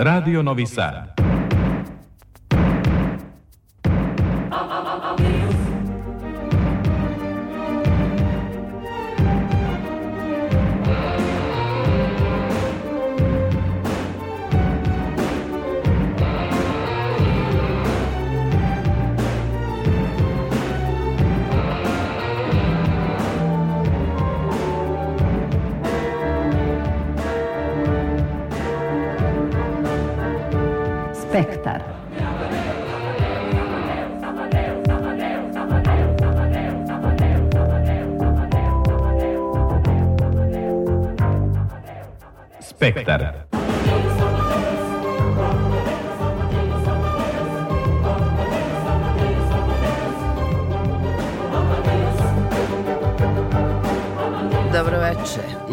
Radio Novi Sad.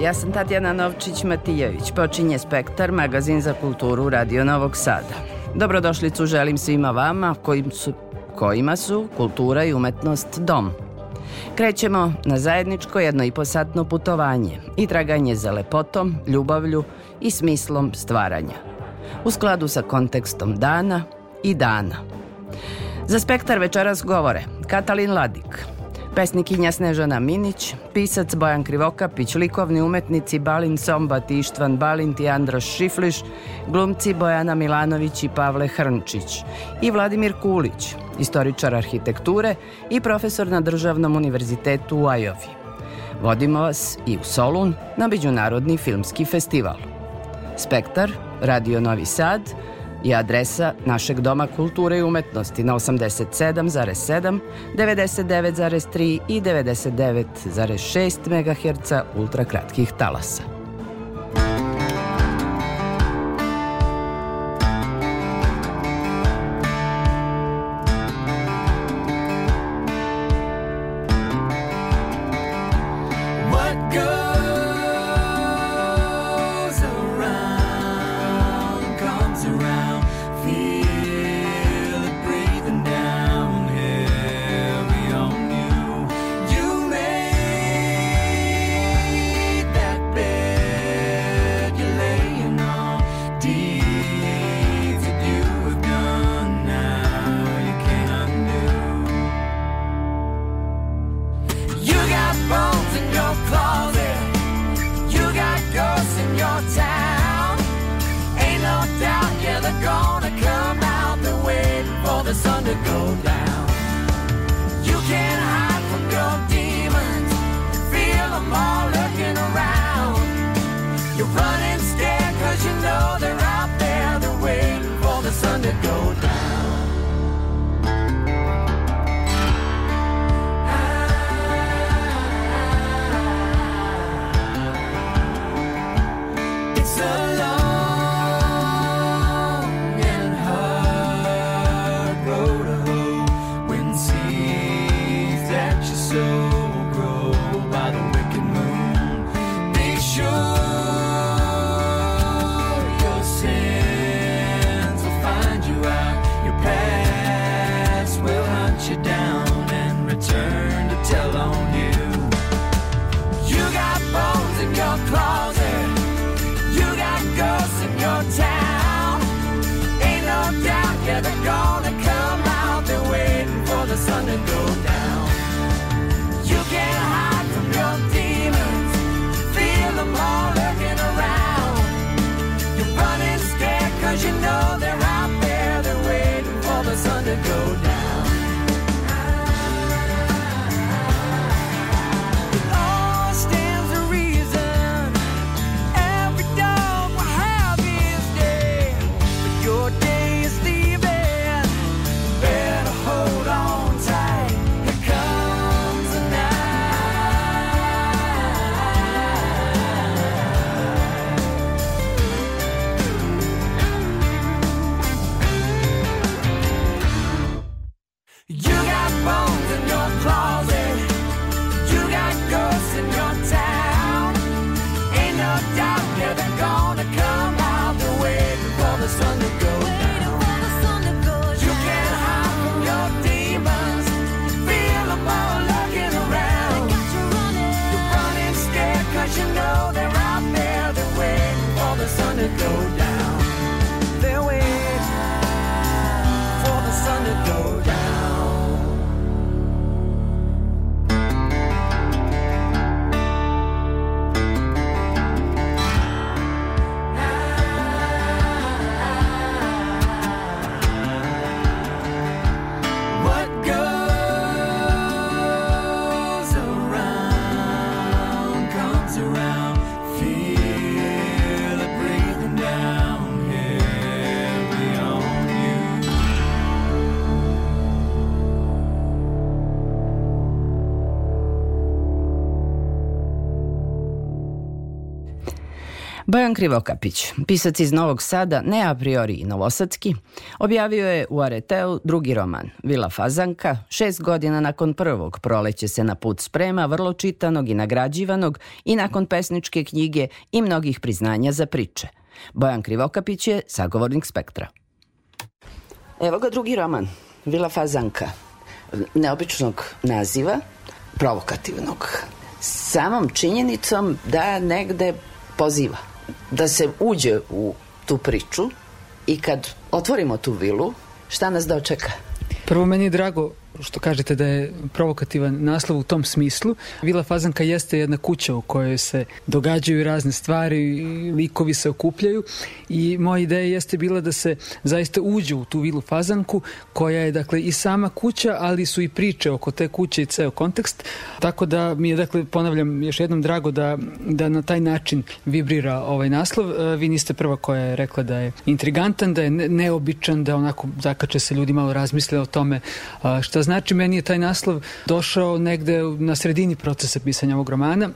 ja sam Tatjana Novčić-Matijević. Počinje Spektar, magazin za kulturu Radio Novog Sada. Dobrodošlicu želim svima vama kojim su, kojima su kultura i umetnost dom. Krećemo na zajedničko jedno i posatno putovanje i traganje za lepotom, ljubavlju i smislom stvaranja. U skladu sa kontekstom dana i dana. Za Spektar večeras govore Katalin Ladik, pesnikinja Snežana Minić, pisac Bojan Krivokapić, likovni umetnici Balin Sombat Ištvan Balint i Androš Šifliš, glumci Bojana Milanović i Pavle Hrnčić i Vladimir Kulić, istoričar arhitekture i profesor na Državnom univerzitetu u Ajovi. Vodimo vas i u Solun na Međunarodni filmski festival. Spektar, Radio Novi Sad – i adresa našeg Doma kulture i umetnosti na 87,7, 99,3 i 99,6 MHz ultrakratkih talasa. Bojan Krivokapić, pisac iz Novog Sada, ne a priori i novosadski, objavio je u Areteu drugi roman, Vila Fazanka, šest godina nakon prvog proleće se na put sprema, vrlo čitanog i nagrađivanog i nakon pesničke knjige i mnogih priznanja za priče. Bojan Krivokapić je sagovornik Spektra. Evo ga drugi roman, Vila Fazanka, neobičnog naziva, provokativnog, samom činjenicom da negde poziva da se uđe u tu priču i kad otvorimo tu vilu, šta nas dočeka? Prvo, meni je drago što kažete da je provokativan naslov u tom smislu. Vila Fazanka jeste jedna kuća u kojoj se događaju razne stvari, likovi se okupljaju i moja ideja jeste bila da se zaista uđe u tu vilu Fazanku koja je dakle i sama kuća, ali su i priče oko te kuće i ceo kontekst. Tako da mi je dakle ponavljam još jednom drago da, da na taj način vibrira ovaj naslov. E, vi niste prva koja je rekla da je intrigantan, da je neobičan, da onako zakače se ljudi malo razmisle o tome šta znači meni je taj naslov došao negde na sredini procesa pisanja ovog romana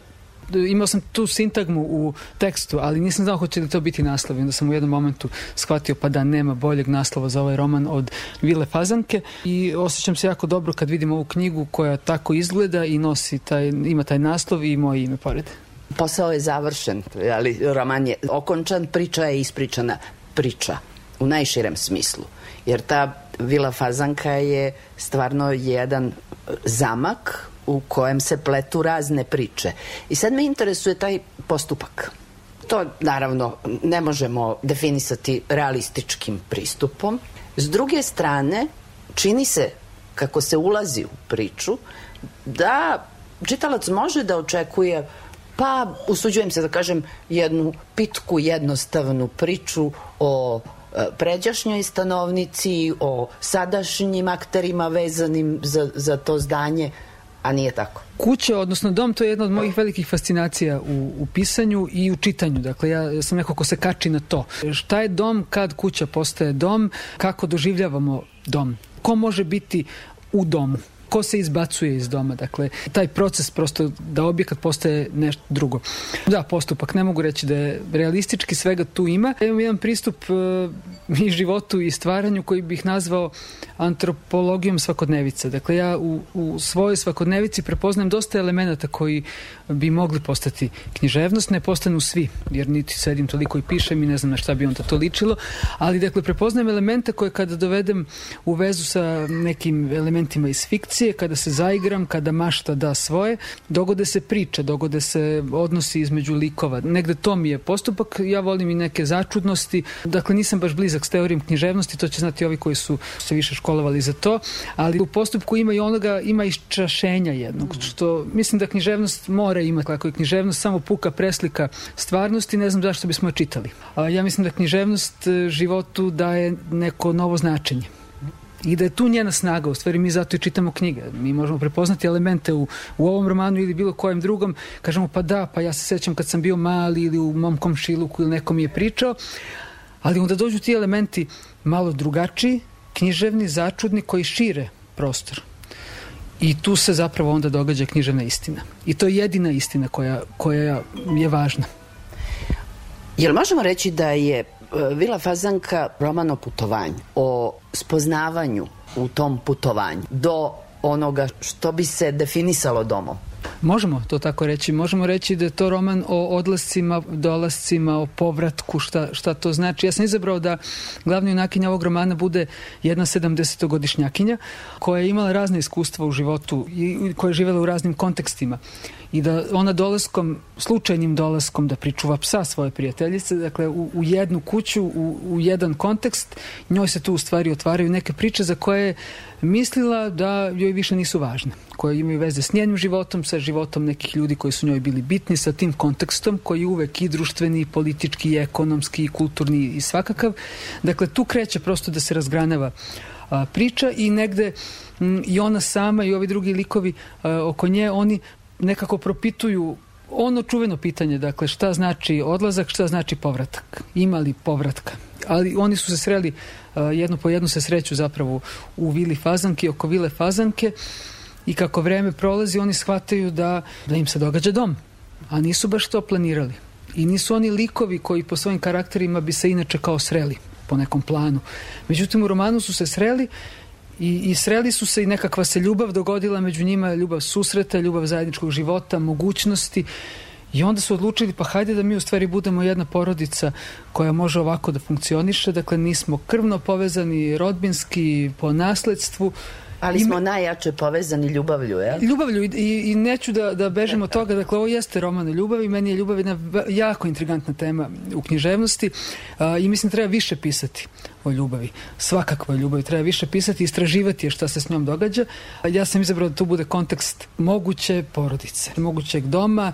imao sam tu sintagmu u tekstu, ali nisam znao hoće li to biti naslov. I onda sam u jednom momentu shvatio pa da nema boljeg naslova za ovaj roman od Vile Fazanke i osjećam se jako dobro kad vidim ovu knjigu koja tako izgleda i nosi taj, ima taj naslov i moje ime pored. Posao je završen, ali roman je okončan, priča je ispričana priča u najširem smislu. Jer ta Vila Fazanka je stvarno jedan zamak u kojem se pletu razne priče. I sad me interesuje taj postupak. To naravno ne možemo definisati realističkim pristupom. S druge strane, čini se kako se ulazi u priču da čitalac može da očekuje pa usuđujem se da kažem jednu pitku jednostavnu priču o E, pređašnjoj stanovnici, o sadašnjim akterima vezanim za, za to zdanje, a nije tako. Kuća, odnosno dom, to je jedna od mojih velikih fascinacija u, u pisanju i u čitanju. Dakle, ja sam neko ko se kači na to. Šta je dom kad kuća postaje dom? Kako doživljavamo dom? Ko može biti u domu? Ko se izbacuje iz doma. Dakle, taj proces prosto da objekat postaje nešto drugo. Da, postupak, ne mogu reći da je realistički svega tu ima. Imam jedan pristup uh, i životu i stvaranju koji bih nazvao antropologijom svakodnevice. Dakle, ja u, u svojoj svakodnevici prepoznajem dosta elemenata koji bi mogli postati književnost, ne postanu svi, jer niti sedim toliko i pišem i ne znam na šta bi onda to ličilo, ali dakle prepoznajem elemente koje kada dovedem u vezu sa nekim elementima iz fikcije, kada se zaigram, kada mašta da svoje, dogode se priče, dogode se odnosi između likova. Negde to mi je postupak, ja volim i neke začudnosti, dakle nisam baš blizak s teorijom književnosti, to će znati ovi koji su se više školovali za to, ali u postupku ima i onoga, ima iščašenja jednog, što mislim da književnost mora imati kako je književnost samo puka preslika stvarnosti, ne znam zašto bismo je čitali. Ja mislim da književnost e, životu daje neko novo značenje i da je tu njena snaga, u stvari mi zato i čitamo knjige. Mi možemo prepoznati elemente u, u ovom romanu ili bilo kojem drugom, kažemo pa da, pa ja se sećam kad sam bio mali ili u mom komšiluku ili neko mi je pričao, ali onda dođu ti elementi malo drugačiji, književni, začudni, koji šire prostor. I tu se zapravo onda događa književna istina. I to je jedina istina koja, koja je važna. Jel možemo reći da je Vila Fazanka roman o putovanju, o spoznavanju u tom putovanju do onoga što bi se definisalo domom? Možemo to tako reći. Možemo reći da je to roman o odlascima, dolascima, o povratku, šta, šta to znači. Ja sam izabrao da glavni junakinja ovog romana bude jedna 70-godišnjakinja koja je imala razne iskustva u životu i koja je živela u raznim kontekstima i da ona dolaskom, slučajnim dolaskom da pričuva psa svoje prijateljice, dakle u, u jednu kuću, u, u jedan kontekst, njoj se tu u stvari otvaraju neke priče za koje je mislila da joj više nisu važne, koje imaju veze s njenim životom, sa životom nekih ljudi koji su njoj bili bitni, sa tim kontekstom koji je uvek i društveni, i politički, i ekonomski, i kulturni i svakakav. Dakle, tu kreće prosto da se razgranava priča i negde i ona sama i ovi drugi likovi oko nje, oni nekako propituju ono čuveno pitanje, dakle, šta znači odlazak, šta znači povratak. Ima li povratka? Ali oni su se sreli, jedno po jednu se sreću zapravo u vili Fazanke, oko vile Fazanke i kako vreme prolazi, oni shvataju da, da im se događa dom. A nisu baš to planirali. I nisu oni likovi koji po svojim karakterima bi se inače kao sreli po nekom planu. Međutim, u romanu su se sreli i, i sreli su se i nekakva se ljubav dogodila među njima, ljubav susreta, ljubav zajedničkog života, mogućnosti. I onda su odlučili pa hajde da mi u stvari budemo jedna porodica koja može ovako da funkcioniše, dakle nismo krvno povezani, rodbinski, po nasledstvu, Ali smo najjače povezani ljubavlju, je? Ljubavlju i, i neću da, da bežim od toga, dakle ovo jeste roman o ljubavi, meni je ljubav jedna jako intrigantna tema u književnosti a, i mislim treba više pisati o ljubavi, svakakvoj ljubavi treba više pisati, istraživati je šta se s njom događa. Ja sam izabrao da tu bude kontekst moguće porodice, mogućeg doma,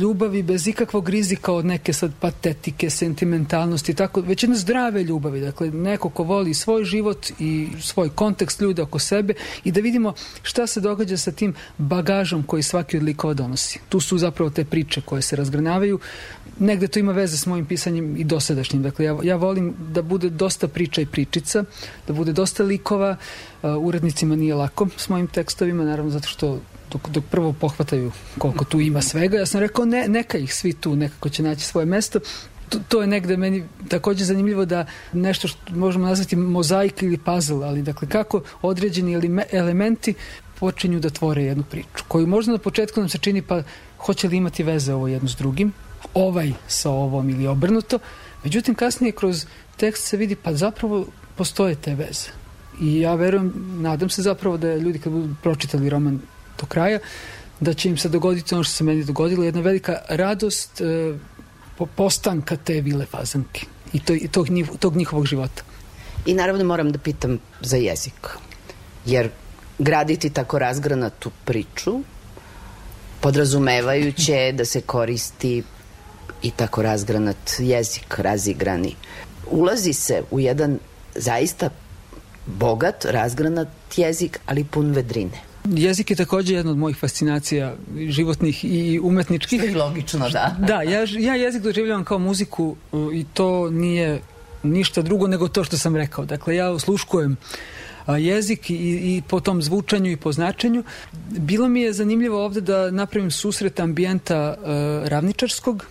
ljubavi bez ikakvog rizika od neke sad patetike, sentimentalnosti, tako, već jedne zdrave ljubavi, dakle neko ko voli svoj život i svoj kontekst ljude oko sebe i da vidimo šta se događa sa tim bagažom koji svaki od likova donosi. Tu su zapravo te priče koje se razgranavaju. Negde to ima veze s mojim pisanjem i dosadašnjim. Dakle, ja, ja volim da bude dosta priča i pričica, da bude dosta likova. Urednicima nije lako s mojim tekstovima, naravno zato što dok, dok prvo pohvataju koliko tu ima svega, ja sam rekao ne, neka ih svi tu nekako će naći svoje mesto to, to je negde meni takođe zanimljivo da nešto što možemo nazvati mozaik ili puzzle, ali dakle kako određeni elementi počinju da tvore jednu priču, koju možda na početku nam se čini pa hoće li imati veze ovo jedno s drugim, ovaj sa ovom ili obrnuto, međutim kasnije kroz tekst se vidi pa zapravo postoje te veze. I ja verujem, nadam se zapravo da ljudi kad budu pročitali roman do kraja, da će im se dogoditi ono što se meni dogodilo, jedna velika radost, e, postanka te vile fazanke i, to, i tog, tog njihovog života. I naravno moram da pitam za jezik. Jer graditi tako razgranatu priču podrazumevajuće da se koristi i tako razgranat jezik, razigrani. Ulazi se u jedan zaista bogat, razgranat jezik, ali pun vedrine. Jezik je takođe jedna od mojih fascinacija životnih i umetničkih. Što je logično, da. Da, ja, ja jezik doživljavam kao muziku i to nije ništa drugo nego to što sam rekao. Dakle, ja osluškujem jezik i, i po tom zvučanju i po značenju. Bilo mi je zanimljivo ovde da napravim susret ambijenta uh, ravničarskog,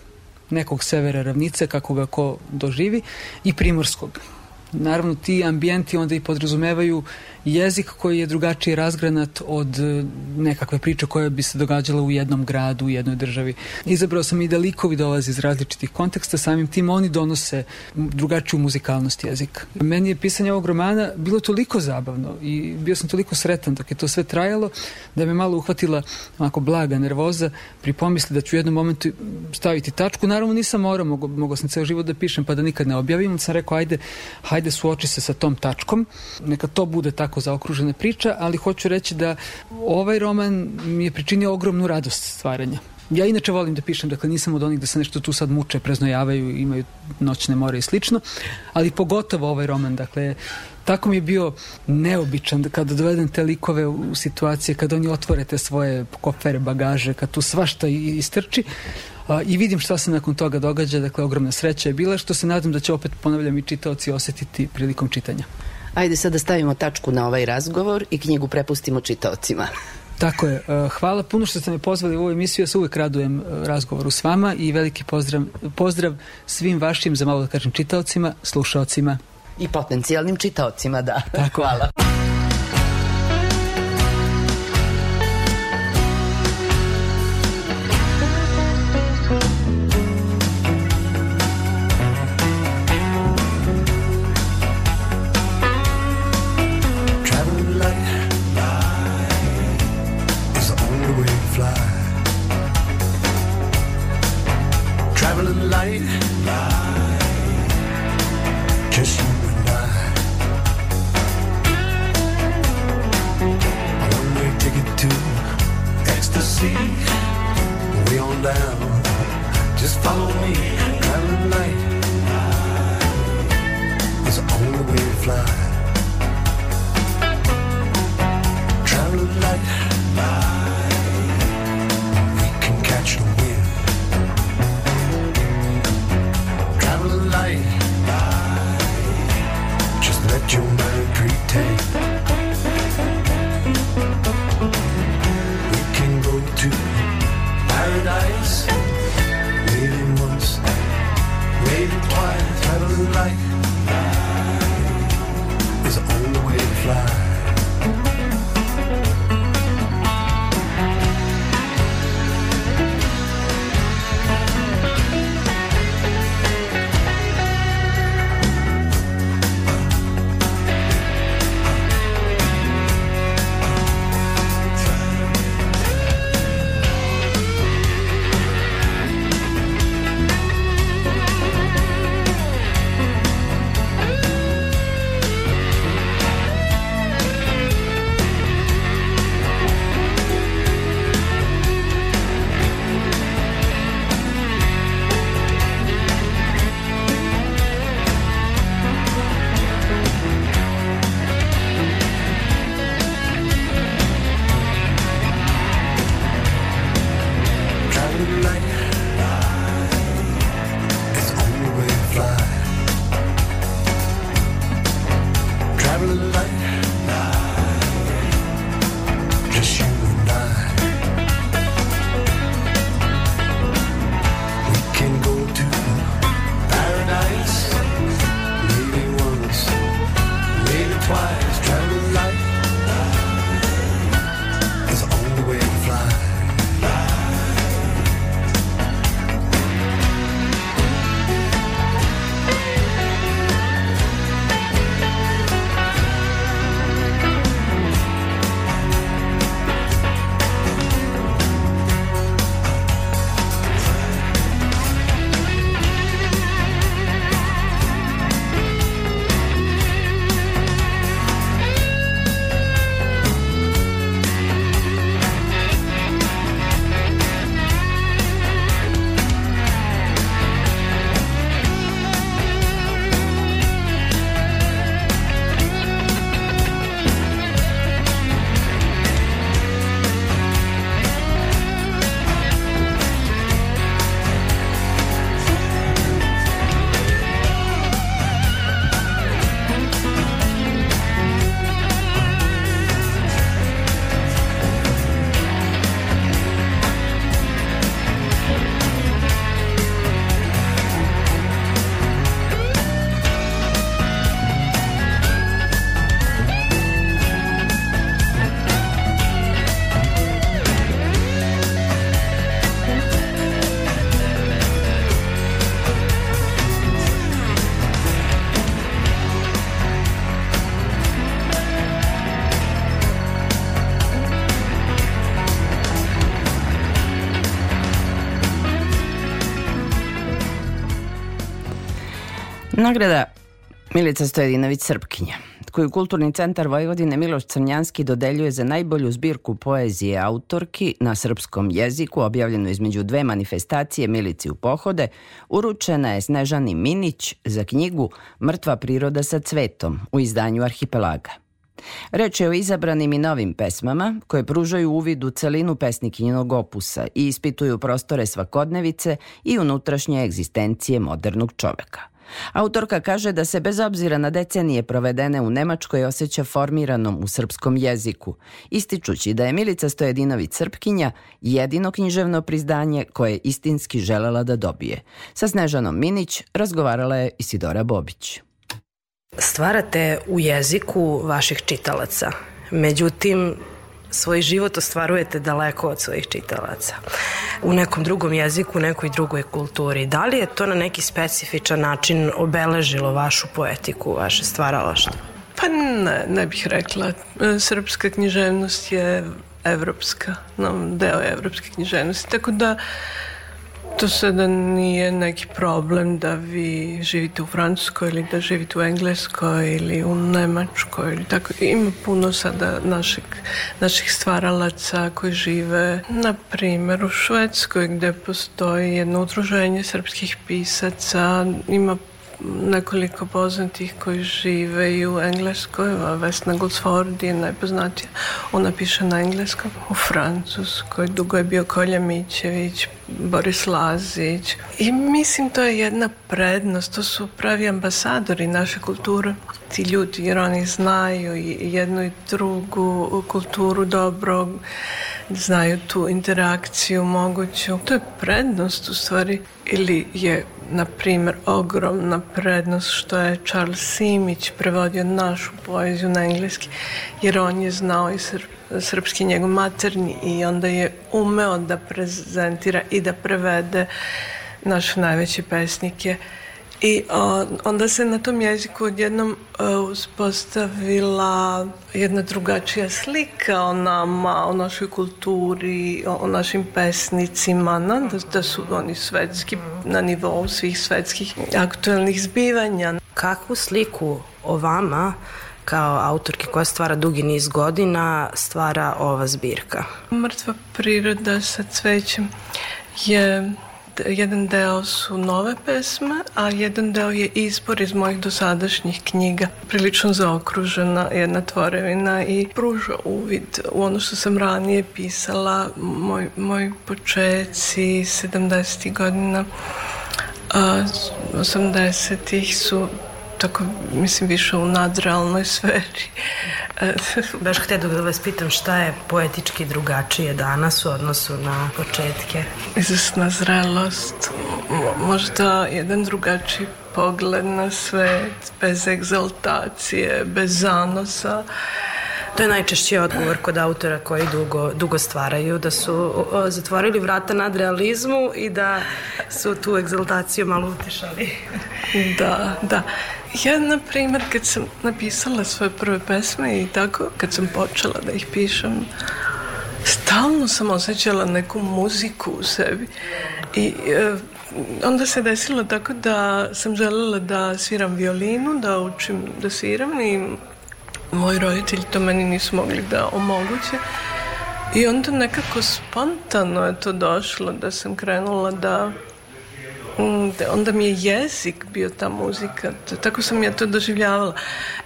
nekog severa ravnice, kako ga ko doživi, i primorskog. Naravno, ti ambijenti onda i podrazumevaju jezik koji je drugačije razgranat od e, nekakve priče koja bi se događala u jednom gradu, u jednoj državi. Izabrao sam i da likovi dolaze iz različitih konteksta, samim tim oni donose drugačiju muzikalnost jezika. Meni je pisanje ovog romana bilo toliko zabavno i bio sam toliko sretan dok je to sve trajalo da me malo uhvatila onako blaga nervoza pri pomisli da ću u jednom momentu staviti tačku. Naravno nisam morao, mogo, mogo sam ceo život da pišem pa da nikad ne objavim. Sam rekao ajde, hajde suoči se sa tom tačkom, neka to bude tako tako zaokružena priča, ali hoću reći da ovaj roman mi je pričinio ogromnu radost stvaranja. Ja inače volim da pišem, dakle nisam od onih da se nešto tu sad muče, preznojavaju, imaju noćne more i slično, ali pogotovo ovaj roman, dakle tako mi je bio neobičan kada dovedem te likove u situacije kada oni otvore te svoje kofere, bagaže, kad tu svašta istrči a, i vidim šta se nakon toga događa, dakle ogromna sreća je bila što se nadam da će opet ponavljam i čitaoci osetiti prilikom čitanja. Ajde sad da stavimo tačku na ovaj razgovor i knjigu prepustimo čitaocima. Tako je. E, hvala puno što ste me pozvali u ovu emisiju. Ja se uvek radujem e, razgovoru s vama i veliki pozdrav, pozdrav svim vašim, za malo da kažem, čitaocima, slušaocima. I potencijalnim čitaocima, da. Tako. Hvala. Nagrada Milica Stojedinović Srpkinja, koju Kulturni centar Vojvodine Miloš Crnjanski dodeljuje za najbolju zbirku poezije autorki na srpskom jeziku, objavljenu između dve manifestacije Milici u pohode, uručena je Snežani Minić za knjigu Mrtva priroda sa cvetom u izdanju Arhipelaga. Reč je o izabranim i novim pesmama koje pružaju uvid u celinu pesnikinjenog opusa i ispituju prostore svakodnevice i unutrašnje egzistencije modernog čoveka. Autorka kaže da se bez obzira na decenije provedene u Nemačkoj osjeća formiranom u srpskom jeziku, ističući da je Milica Stojedinović Srpkinja jedino književno prizdanje koje je istinski želela da dobije. Sa Snežanom Minić razgovarala je Isidora Bobić. Stvarate u jeziku vaših čitalaca. Međutim, svoj život ostvarujete daleko od svojih čitalaca. U nekom drugom jeziku, u nekoj drugoj kulturi. Da li je to na neki specifičan način obeležilo vašu poetiku, vaše stvaralaštvo? Pa ne, ne bih rekla. Srpska književnost je evropska, no, deo evropske književnosti, tako da To sada nije neki problem da vi živite u Francuskoj ili da živite u Engleskoj ili u Nemačkoj ili tako. Ima puno sada našeg, naših stvaralaca koji žive, na primjer, u Švedskoj gde postoji jedno udruženje srpskih pisaca, ima nekoliko poznatih koji žive i u Engleskoj, Vesna Gosford je najpoznatija. Ona piše na engleskom. U Francuskoj dugo je bio Kolja Mićević, Boris Lazić. I mislim to je jedna prednost, to su pravi ambasadori naše kulture. Ti ljudi, jer oni znaju jednu i drugu kulturu dobro, znaju tu interakciju moguću. To je prednost u stvari ili je na primjer, ogromna prednost što je Charles Simić prevodio našu poeziju na engleski, jer on je znao i srp, srpski njegov maternji i onda je umeo da prezentira i da prevede naše najveće pesnike I onda se na tom jeziku odjednom o, uspostavila jedna drugačija slika o nama, o našoj kulturi, o, o našim pesnicima, na, da, da su oni svetski, na nivou svih svetskih aktuelnih zbivanja. Kakvu sliku o vama kao autorki koja stvara dugi niz godina stvara ova zbirka? Mrtva priroda sa cvećem je jedan deo su nove pesme, a jedan deo je izbor iz mojih dosadašnjih knjiga. Prilično zaokružena jedna tvorevina i pruža uvid u ono što sam ranije pisala, moj, moj počeci 70. godina, a 80. su tako, mislim, više u nadrealnoj sferi. Baš htio da vas pitam šta je poetički drugačije danas u odnosu na početke? Izvesna zrelost, možda jedan drugačiji pogled na svet, bez egzaltacije, bez zanosa. To je najčešći odgovor kod autora koji dugo, dugo stvaraju, da su o, zatvorili vrata nad realizmu i da su tu egzaltaciju malo utišali. da, da. Ja, na primjer, kad sam napisala svoje prve pesme i tako, kad sam počela da ih pišem, stalno sam osjećala neku muziku u sebi. I e, onda se desilo tako da sam želela da sviram violinu, da učim da sviram i moji roditelji to meni nisu mogli da omoguće. I onda nekako spontano je to došlo da sam krenula da onda mi je jezik bio ta muzika, tako sam ja to doživljavala.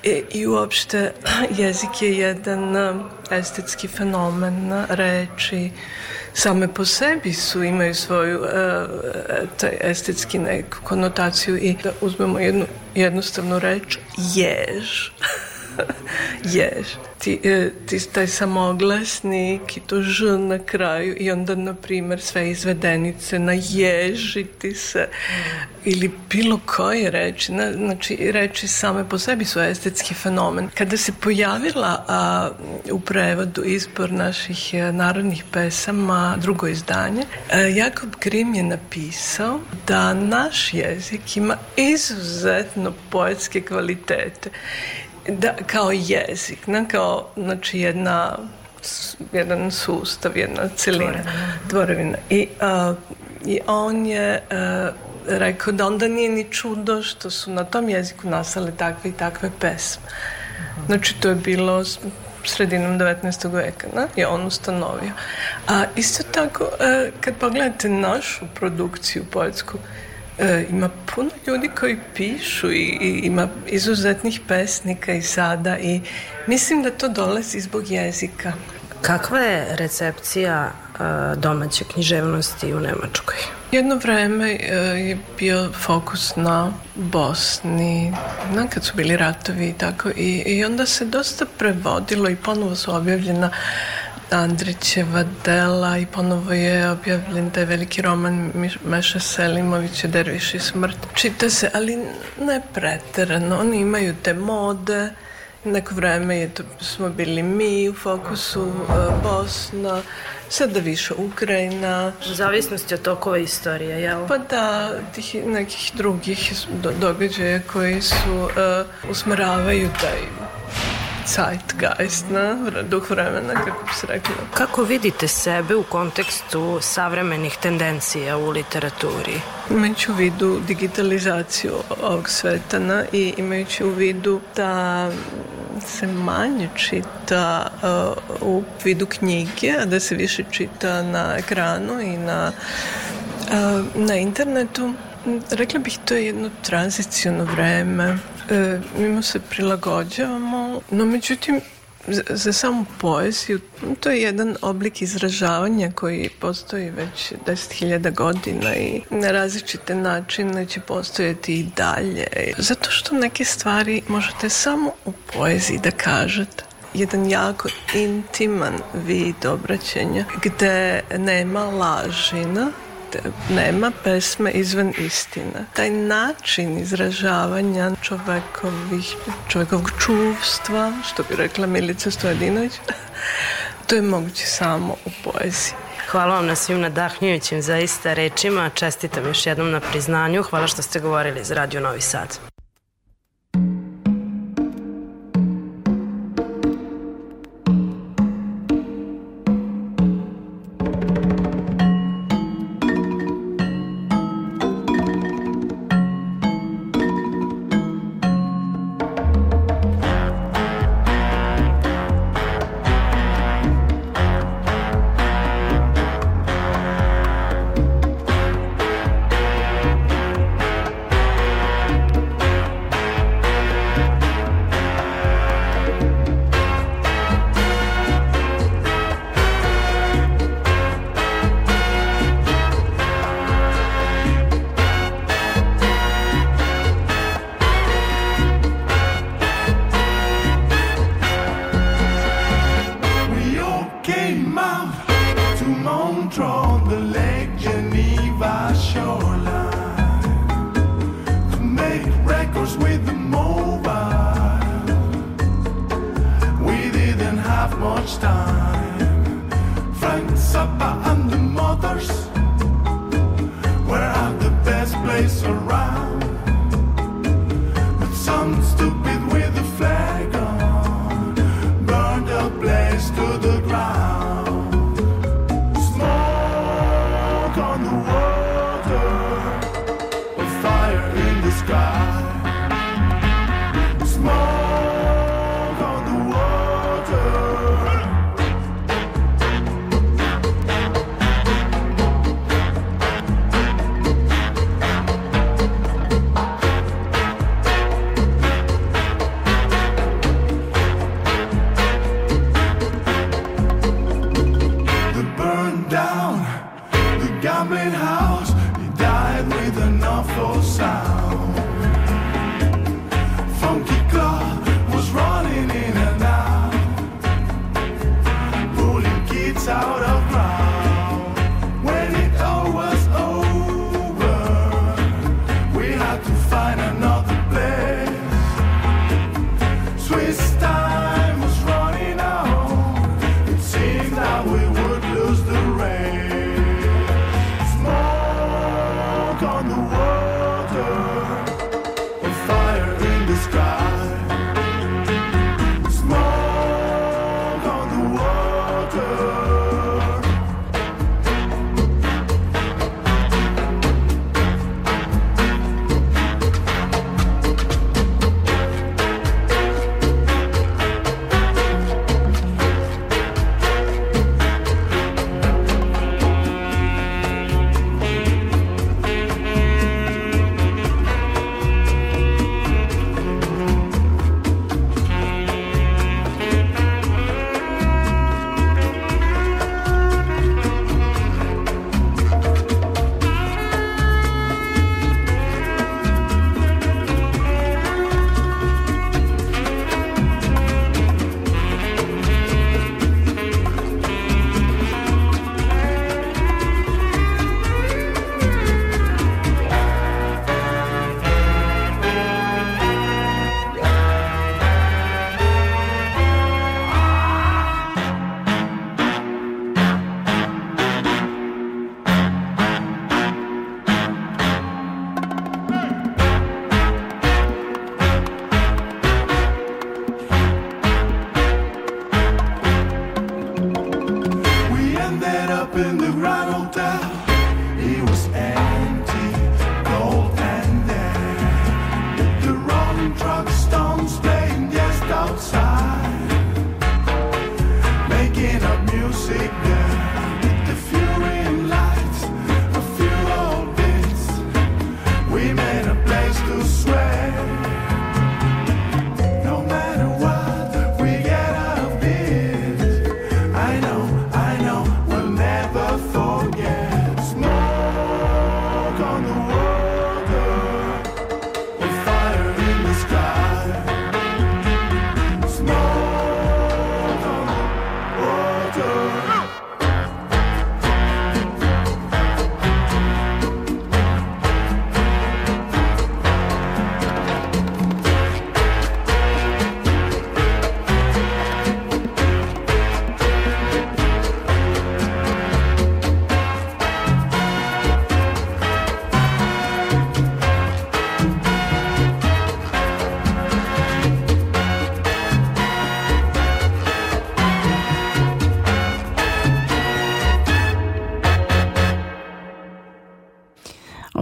I, i uopšte jezik je jedan estetski fenomen reči, same po sebi su, imaju svoju uh, taj estetski neku konotaciju i da uzmemo jednu jednostavnu reč, jež. jež. Ti, e, ti, taj samoglasnik i to ž na kraju i onda, na primer, sve izvedenice na ježiti se ili bilo koje reči. Na, znači, reči same po sebi su estetski fenomen. Kada se pojavila a, u prevodu izbor naših e, narodnih pesama, drugo izdanje, a, e, Jakob Grim je napisao da naš jezik ima izuzetno poetske kvalitete da, kao jezik, ne kao znači jedna jedan sustav, jedna celina, tvorevina. I, uh, I on je uh, rekao da onda nije ni čudo što su na tom jeziku nastale takve i takve pesme. Znači, to je bilo sredinom 19. veka, ne? je on ustanovio. A isto tako, e, kad pogledate našu produkciju poetsku, e, ima puno ljudi koji pišu i, i ima izuzetnih pesnika i sada i mislim da to dolazi zbog jezika. Kakva je recepcija e, domaće književnosti u Nemačkoj? Jedno vreme e, je bio fokus na Bosni, na kad su bili ratovi i tako i, i onda se dosta prevodilo i ponovo su objavljena Andrićeva dela i ponovo je objavljen taj veliki roman Meša Selimovića Derviš i smrt. Čita se, ali ne preterano. Oni imaju te mode, Neko vreme je to, smo bili mi u fokusu, e, Bosna, sada više Ukrajina, U zavisnosti od tokova istorije, jel? pa da, tih nekih drugih do, događaja koji su uh, usmeravaju taj zeitgeist, na, duh vremena, kako bi se reklo. Kako vidite sebe u kontekstu savremenih tendencija u literaturi? Imajući u vidu digitalizaciju ovog sveta na, i imajući u vidu da se manje čita uh, u vidu knjige, a da se više čita na ekranu i na, uh, na internetu, rekla bih to je jedno tranzicijno vreme. E, mi mu se prilagođavamo, no međutim za, za samu poeziju to je jedan oblik izražavanja koji postoji već 10.000 godina i na različite načine će postojati i dalje. Zato što neke stvari možete samo u poeziji da kažete jedan jako intiman vid obraćanja gde nema lažina nema pesme izvan istine. Taj način izražavanja čovekovih, čovekovog čuvstva, što bi rekla Milica Stojadinović, to je moguće samo u poeziji. Hvala vam na svim nadahnjujućim zaista rečima. Čestitam još jednom na priznanju. Hvala što ste govorili za Radio Novi Sad.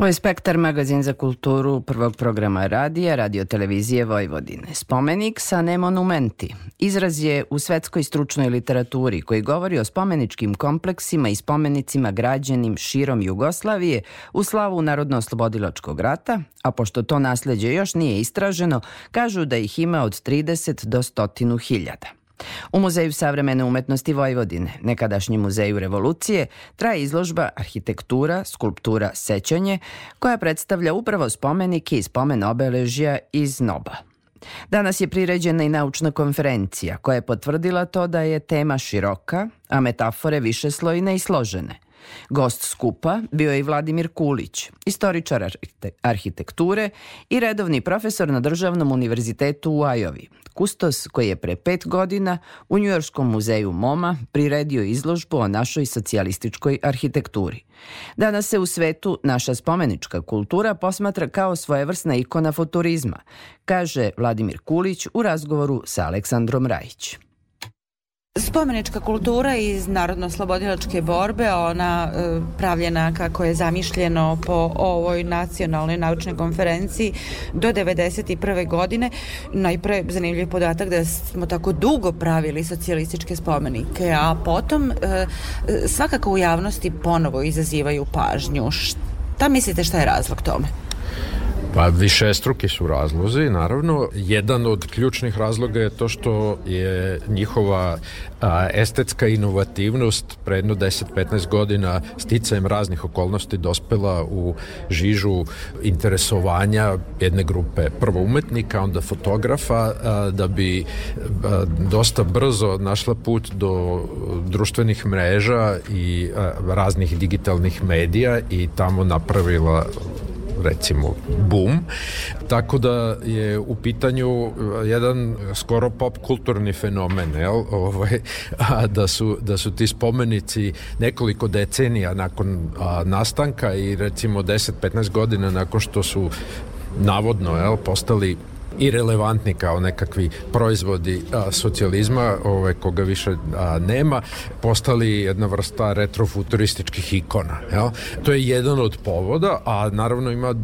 Ovo je Spektar, magazin za kulturu prvog programa radija, radio televizije Vojvodine. Spomenik sa ne monumenti. Izraz je u svetskoj stručnoj literaturi koji govori o spomeničkim kompleksima i spomenicima građenim širom Jugoslavije u slavu Narodno-oslobodilačkog rata, a pošto to nasledđe još nije istraženo, kažu da ih ima od 30 do 100 hiljada. U Muzeju savremene umetnosti Vojvodine, nekadašnjem muzeju revolucije, traje izložba Arhitektura, skulptura, sećanje, koja predstavlja upravo spomenike i spomen obeležja iz Noba. Danas je priređena i naučna konferencija koja je potvrdila to da je tema široka, a metafore višeslojne i složene. Gost skupa bio je i Vladimir Kulić, istoričar arhite- arhitekture i redovni profesor na Državnom univerzitetu u Ajovi, kustos koji je pre pet godina u Njujorskom muzeju MoMA priredio izložbu o našoj socijalističkoj arhitekturi. Danas se u svetu naša spomenička kultura posmatra kao svojevrsna ikona futurizma, kaže Vladimir Kulić u razgovoru sa Aleksandrom Rajić. Spomenička kultura iz Narodno-slobodilačke borbe, ona e, pravljena kako je zamišljeno po ovoj nacionalnoj naučnoj konferenciji do 91. godine. Najpre zanimljiv podatak da smo tako dugo pravili socijalističke spomenike, a potom e, svakako u javnosti ponovo izazivaju pažnju. Šta mislite šta je razlog tome? Pa više struki su razlozi, naravno. Jedan od ključnih razloga je to što je njihova a, estetska inovativnost pre jedno 10-15 godina sticajem raznih okolnosti dospela u žižu interesovanja jedne grupe prvo umetnika, onda fotografa, a, da bi a, dosta brzo našla put do društvenih mreža i a, raznih digitalnih medija i tamo napravila recimo boom. Tako da je u pitanju jedan skoro pop kulturni fenomen, jel? Ovaj, a da su, da su ti spomenici nekoliko decenija nakon a, nastanka i recimo 10-15 godina nakon što su navodno jel, postali i relevantni kao nekakvi proizvodi a, socijalizma, ovaj, koga više a, nema, postali jedna vrsta retrofuturističkih ikona. Jel? To je jedan od povoda, a naravno ima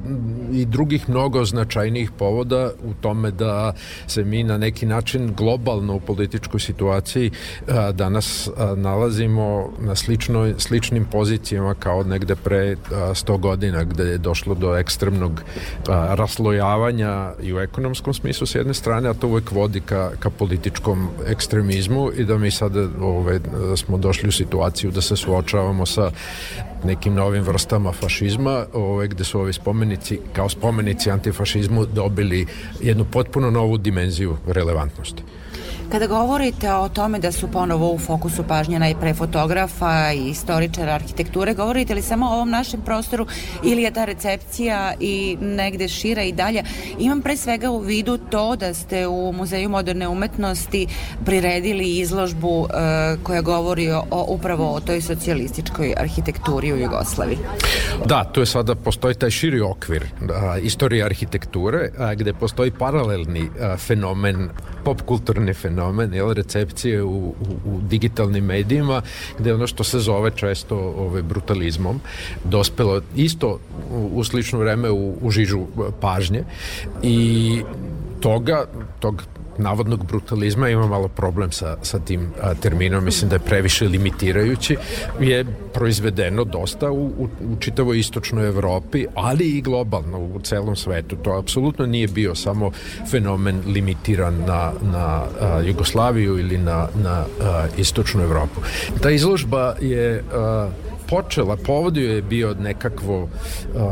i drugih mnogo značajnijih povoda u tome da se mi na neki način globalno u političkoj situaciji a, danas a, nalazimo na sličnoj, sličnim pozicijama kao negde pre a, 100 godina gde je došlo do ekstremnog a, raslojavanja i u ekonomskom smislu s jedne strane, a to uvek vodi ka, ka političkom ekstremizmu i da mi sada ove, smo došli u situaciju da se suočavamo sa nekim novim vrstama fašizma, ove, gde su ovi spomenici, kao spomenici antifašizmu, dobili jednu potpuno novu dimenziju relevantnosti. Kada govorite o tome da su ponovo u fokusu pažnje najpre fotografa i istoričara arhitekture, govorite li samo o ovom našem prostoru ili je ta recepcija i negde šira i dalje? Imam pre svega u vidu to da ste u Muzeju moderne umetnosti priredili izložbu e, koja govori o, upravo o toj socijalističkoj arhitekturi u Jugoslaviji. Da, tu je sada postoji taj širi okvir a, istorije arhitekture a, gde postoji paralelni a, fenomen pop kulturni fenomen, jel, recepcije u, u, u digitalnim medijima, gde ono što se zove često ove, brutalizmom, dospelo isto u, u slično vreme u, u žižu pažnje. I toga, tog navodnog brutalizma ima malo problem sa, sa tim a, terminom, mislim da je previše limitirajući, je proizvedeno dosta u, u, u čitavoj istočnoj Evropi, ali i globalno u celom svetu. To apsolutno nije bio samo fenomen limitiran na, na a, Jugoslaviju ili na, na a, istočnu Evropu. Ta izložba je a, počela, povodio je bio nekakvo uh,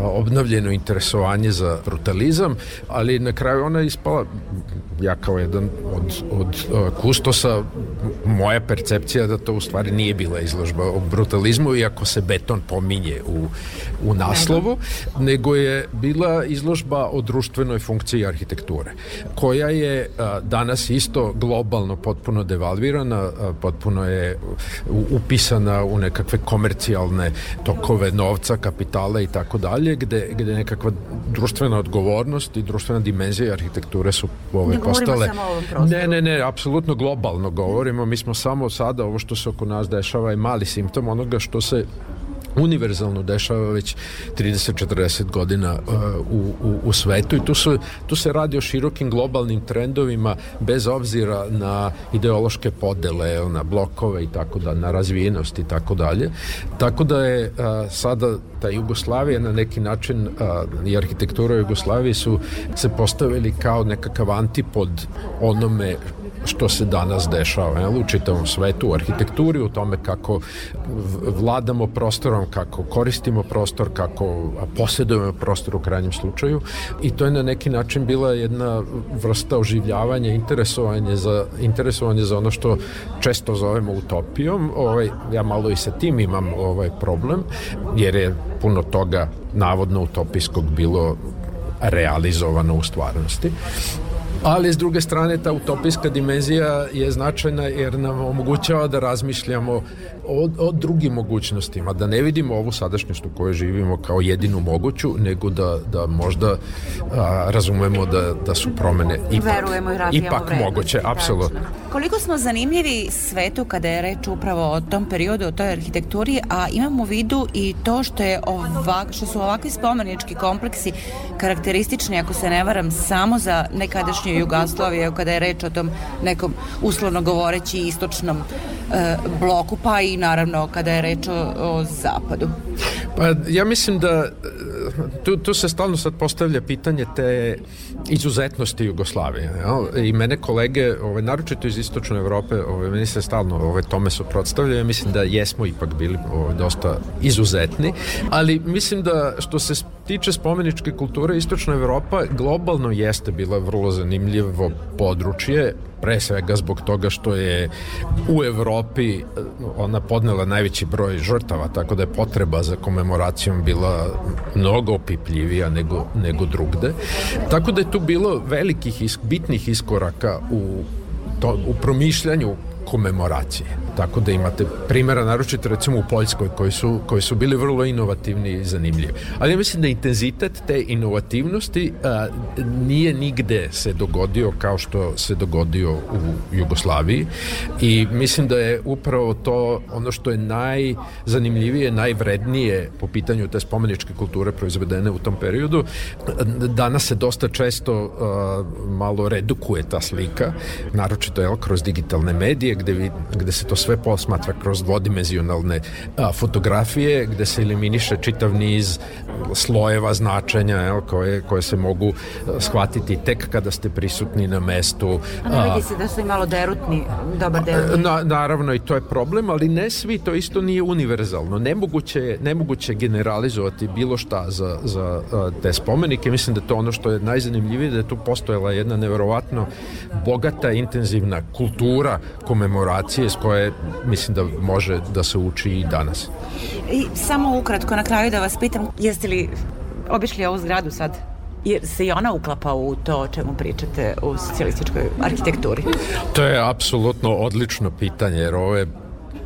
obnovljeno interesovanje za brutalizam, ali na kraju ona je ispala ja kao jedan od, od uh, kustosa moja percepcija da to u stvari nije bila izložba o brutalizmu iako se beton pominje u, u naslovu, nego je bila izložba o društvenoj funkciji arhitekture, koja je a, danas isto globalno potpuno devalvirana, a, potpuno je upisana u nekakve komercijalne tokove novca, kapitala i tako dalje, gde, gde nekakva društvena odgovornost i društvena dimenzija arhitekture su ove postale samo o ovom ne, ne, ne, apsolutno globalno govorimo. Mi smo samo sada, ovo što se oko nas dešava je mali simptom onoga što se univerzalno dešava već 30-40 godina uh, u, u, u svetu i tu, su, tu se radi o širokim globalnim trendovima bez obzira na ideološke podele, na blokove i tako da, na razvijenost i tako dalje. Tako da je uh, sada ta Jugoslavija na neki način uh, i arhitektura Jugoslavije su se postavili kao nekakav antipod onome što se danas dešava jel, u čitavom svetu, u arhitekturi, u tome kako vladamo prostorom, kako koristimo prostor, kako posjedujemo prostor u krajnjem slučaju i to je na neki način bila jedna vrsta oživljavanja, interesovanje za, interesovanje za ono što često zovemo utopijom. Ovaj, ja malo i sa tim imam ovaj problem, jer je puno toga navodno utopijskog bilo realizovano u stvarnosti. Ali s druge strane ta utopijska dimenzija je značajna jer nam omogućava da razmišljamo o, o drugim mogućnostima, da ne vidimo ovu sadašnjost u kojoj živimo kao jedinu moguću, nego da, da možda a, razumemo da, da su promene ipak, Verujemo i ipak moguće, apsolutno. Koliko smo zanimljivi svetu kada je reč upravo o tom periodu, o toj arhitekturi, a imamo u vidu i to što je ovak, što su ovakvi spomenički kompleksi karakteristični, ako se ne varam, samo za nekadašnju Jugoslaviju, kada je reč o tom nekom uslovno govoreći istočnom bloku, pa i naravno kada je reč o, o zapadu. Pa ja mislim da e, tu, tu se stalno sad postavlja pitanje te izuzetnosti Jugoslavije. Jel? I mene kolege, ove, naročito iz istočne Evrope, ove, meni se stalno ove, tome suprotstavljaju. Mislim da jesmo ipak bili ove, dosta izuzetni, ali mislim da što se tiče spomeničke kulture, istočna Evropa globalno jeste bila vrlo zanimljivo područje, pre svega zbog toga što je u Evropi e, ona podnela najveći broj žrtava, tako da je potreba za komemoracijom bila mnogo opipljivija nego, nego drugde. Tako da je tu bilo velikih, bitnih iskoraka u, to, u promišljanju komemoracije. Tako da imate primjera naročito recimo u Poljskoj koji su, koji su bili vrlo inovativni i zanimljivi. Ali ja mislim da intenzitet te inovativnosti a, nije nigde se dogodio kao što se dogodio u Jugoslaviji i mislim da je upravo to ono što je najzanimljivije, najvrednije po pitanju te spomeničke kulture proizvedene u tom periodu. Danas se dosta često a, malo redukuje ta slika, naročito je kroz digitalne medije gde, vi, gde se to sve posmatra kroz dvodimenzionalne a, fotografije, gde se eliminiše čitav niz slojeva značenja jel, koje, koje se mogu a, shvatiti tek kada ste prisutni na mestu. Ne vidi se da su i malo derutni, dobar derutni. Na, naravno i to je problem, ali ne svi, to isto nije univerzalno. Nemoguće nemoguće generalizovati bilo šta za, za a, te spomenike. Mislim da to ono što je najzanimljivije da je tu postojala jedna neverovatno bogata, intenzivna kultura komemoracije s koje mislim da može da se uči i danas. I samo ukratko na kraju da vas pitam, jeste li obišli ovu zgradu sad? Jer se i ona uklapa u to o čemu pričate u socijalističkoj arhitekturi. To je apsolutno odlično pitanje, jer ovo je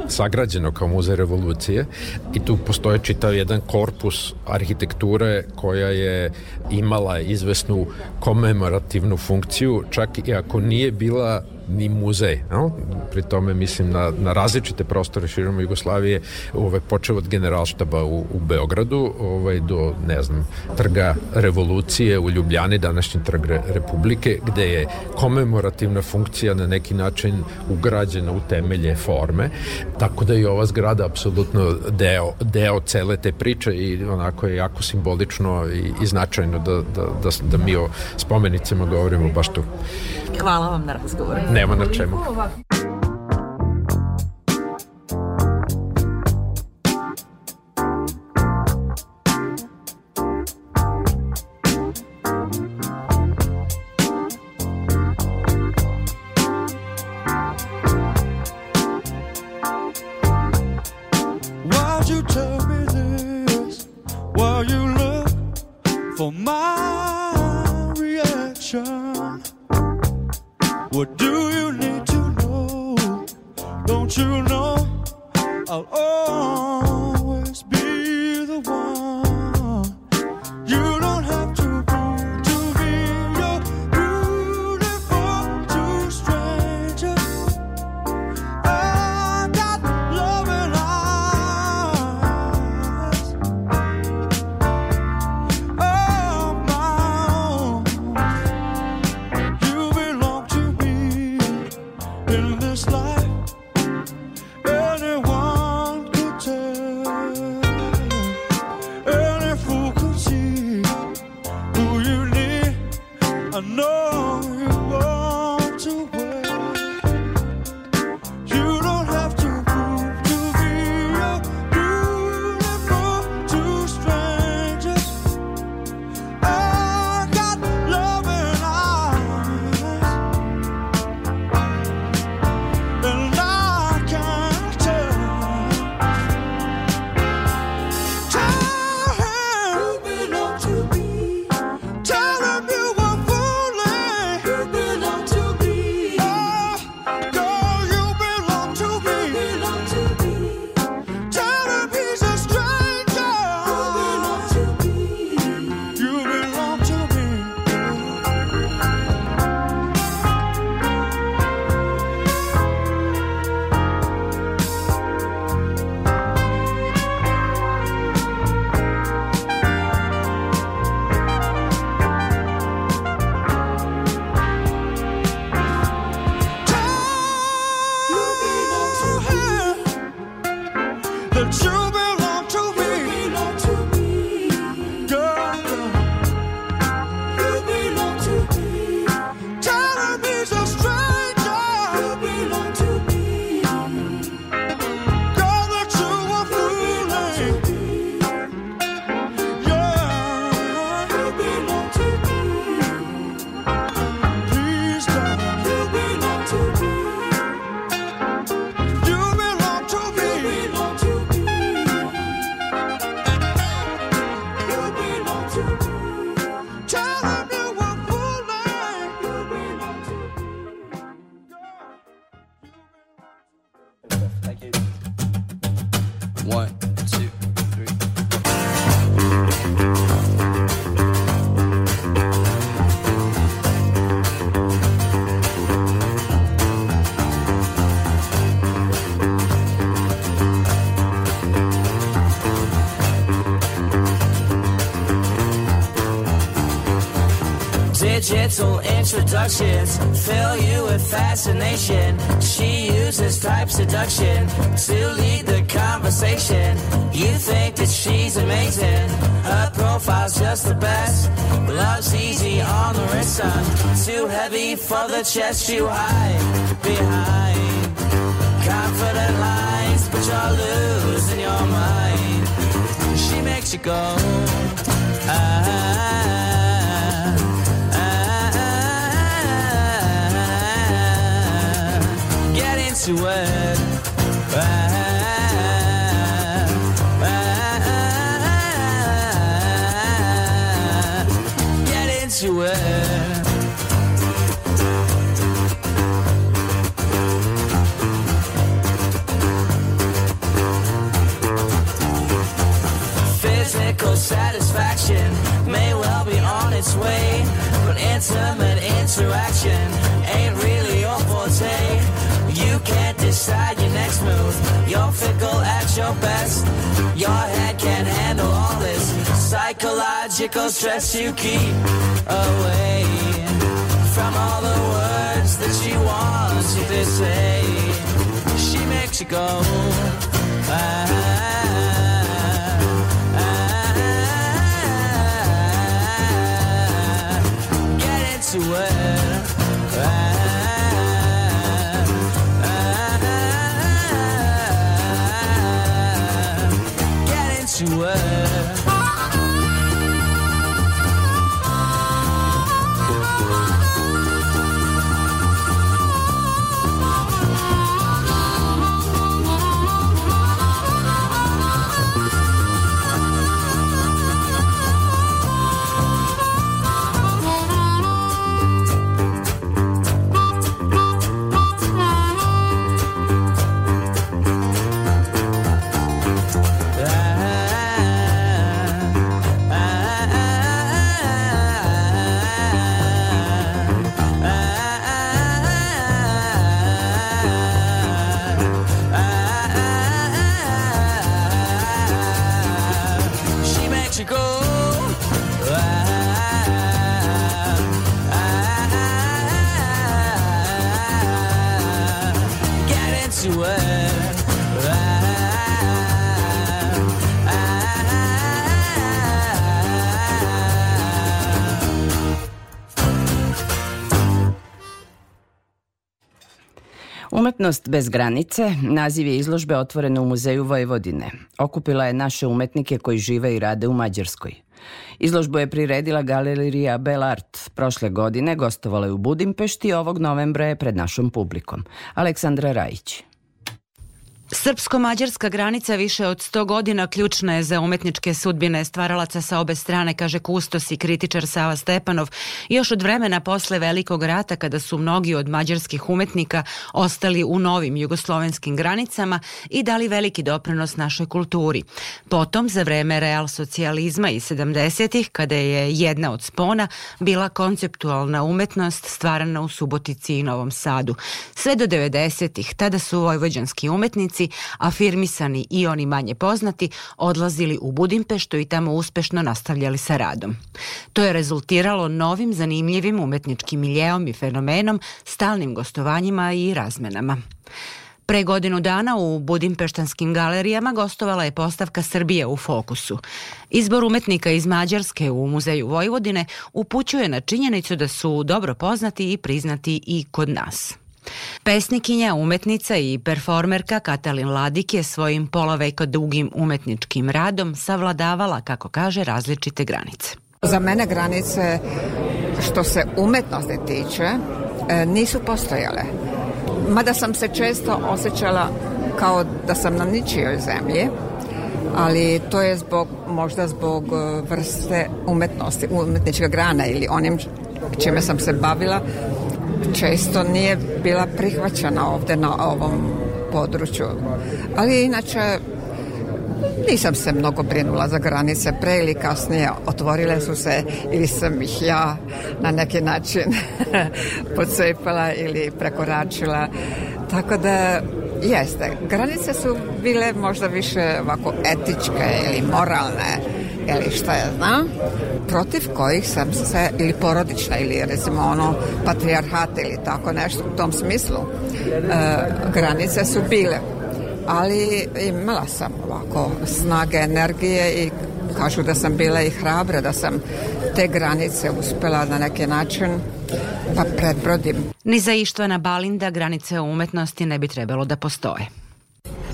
sagrađeno kao muzej revolucije i tu postoje čitav jedan korpus arhitekture koja je imala izvesnu komemorativnu funkciju, čak i ako nije bila ni muzej. No? Pri tome mislim na, na različite prostore širom Jugoslavije, ovaj, počeo od generalštaba u, u Beogradu ovaj, do, ne znam, trga revolucije u Ljubljani, današnji trg Re, Republike, gde je komemorativna funkcija na neki način ugrađena u temelje forme, tako da je ova zgrada apsolutno deo, deo cele te priče i onako je jako simbolično i, i značajno da, da, da, da mi o spomenicama govorimo baš tu. Hvala vam na razgovoru. Nema na čemu. Why'd introductions fill you with fascination. She uses type seduction to lead the conversation. You think that she's amazing. Her profile's just the best. Love's easy on the wrist, son. Too heavy for the chest you hide behind. Confident lines, but you're losing your mind. She makes you go. Ah, Get into it. Physical satisfaction may well be on its way, but intimate interaction decide your next move. You're fickle at your best. Your head can't handle all this psychological stress you keep away from all the words that she wants you to say. She makes you go. Ah, ah, ah, get into it. away. Umetnost bez granice, naziv je izložbe otvorene u Muzeju Vojvodine. Okupila je naše umetnike koji žive i rade u Mađarskoj. Izložbu je priredila galerija Belart. Prošle godine gostovala je u Budimpešti i ovog novembra je pred našom publikom. Aleksandra Rajić. Srpsko-mađarska granica više od 100 godina ključna je za umetničke sudbine stvaralaca sa obe strane, kaže kustos i kritičar Sava Stepanov, još od vremena posle Velikog rata kada su mnogi od mađarskih umetnika ostali u novim jugoslovenskim granicama i dali veliki doprinos našoj kulturi. Potom, za vreme real socijalizma i 70-ih, kada je jedna od spona bila konceptualna umetnost stvarana u Subotici i Novom Sadu. Sve do 90-ih, tada su vojvođanski umetnici afirmisani i oni manje poznati, odlazili u Budimpeštu i tamo uspešno nastavljali sa radom. To je rezultiralo novim zanimljivim umetničkim miljeom i fenomenom, stalnim gostovanjima i razmenama. Pre godinu dana u Budimpeštanskim galerijama gostovala je postavka Srbije u fokusu. Izbor umetnika iz Mađarske u Muzeju Vojvodine upućuje na činjenicu da su dobro poznati i priznati i kod nas. Pesnikinja, umetnica i performerka Katalin Ladik je svojim pola veka dugim umetničkim radom savladavala, kako kaže, različite granice. Za mene granice, što se umetnosti tiče, e, nisu postojale. Mada sam se često osjećala kao da sam na ničijoj zemlji, ali to je zbog, možda zbog e, vrste umetnosti, umetnička grana ili onim čime sam se bavila, često nije bila prihvaćena ovde na ovom području. Ali inače nisam se mnogo brinula za granice, pre ili kasnije otvorile su se ili sam ih ja na neki način pocepala ili prekoračila. Tako da jeste, granice su bile možda više ovako etičke ili moralne ili šta ja znam, protiv kojih sam se, ili porodična, ili recimo ono patrijarhat ili tako nešto u tom smislu, e, granice su bile. Ali imala sam ovako snage, energije i kažu da sam bila i hrabra, da sam te granice uspela na neki način pa predbrodim. Ni za Ištvana Balinda granice umetnosti ne bi trebalo da postoje.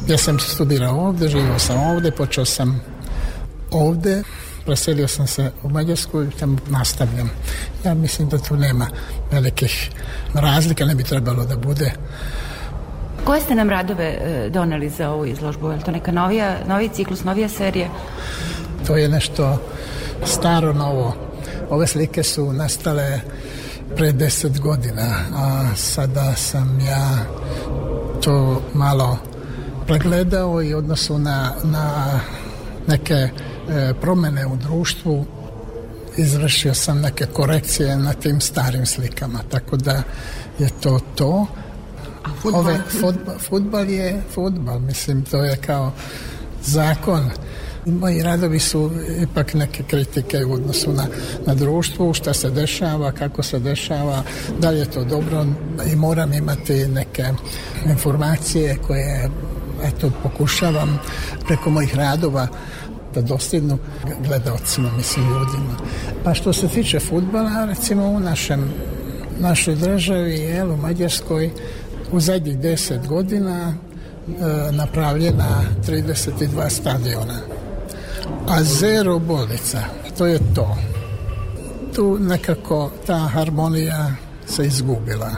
Ja sam studirao ovde, živio sam ovde, počeo sam ovde, preselio sam se u Mađarsku i tamo nastavljam. Ja mislim da tu nema velikih razlika, ne bi trebalo da bude. Koje ste nam radove e, doneli za ovu izložbu? Je li to neka novija, novi ciklus, novija serija? To je nešto staro novo. Ove slike su nastale pre deset godina, a sada sam ja to malo pregledao i odnosu na, na neke e, promene u društvu izvršio sam neke korekcije na tim starim slikama, tako da je to to. Futbol? Ove, futbol, futbol je futbol, mislim, to je kao zakon Moji radovi su ipak neke kritike u odnosu na, na društvu, šta se dešava, kako se dešava, da li je to dobro i moram imati neke informacije koje eto pokušavam preko mojih radova da dostignu gledalcima, mislim ljudima. Pa što se tiče futbala, recimo u našem našoj državi, jel, u Mađarskoj, u zadnjih deset godina e, napravljena 32 stadiona. A zero bolnica, to je to. Tu nekako ta harmonija se izgubila.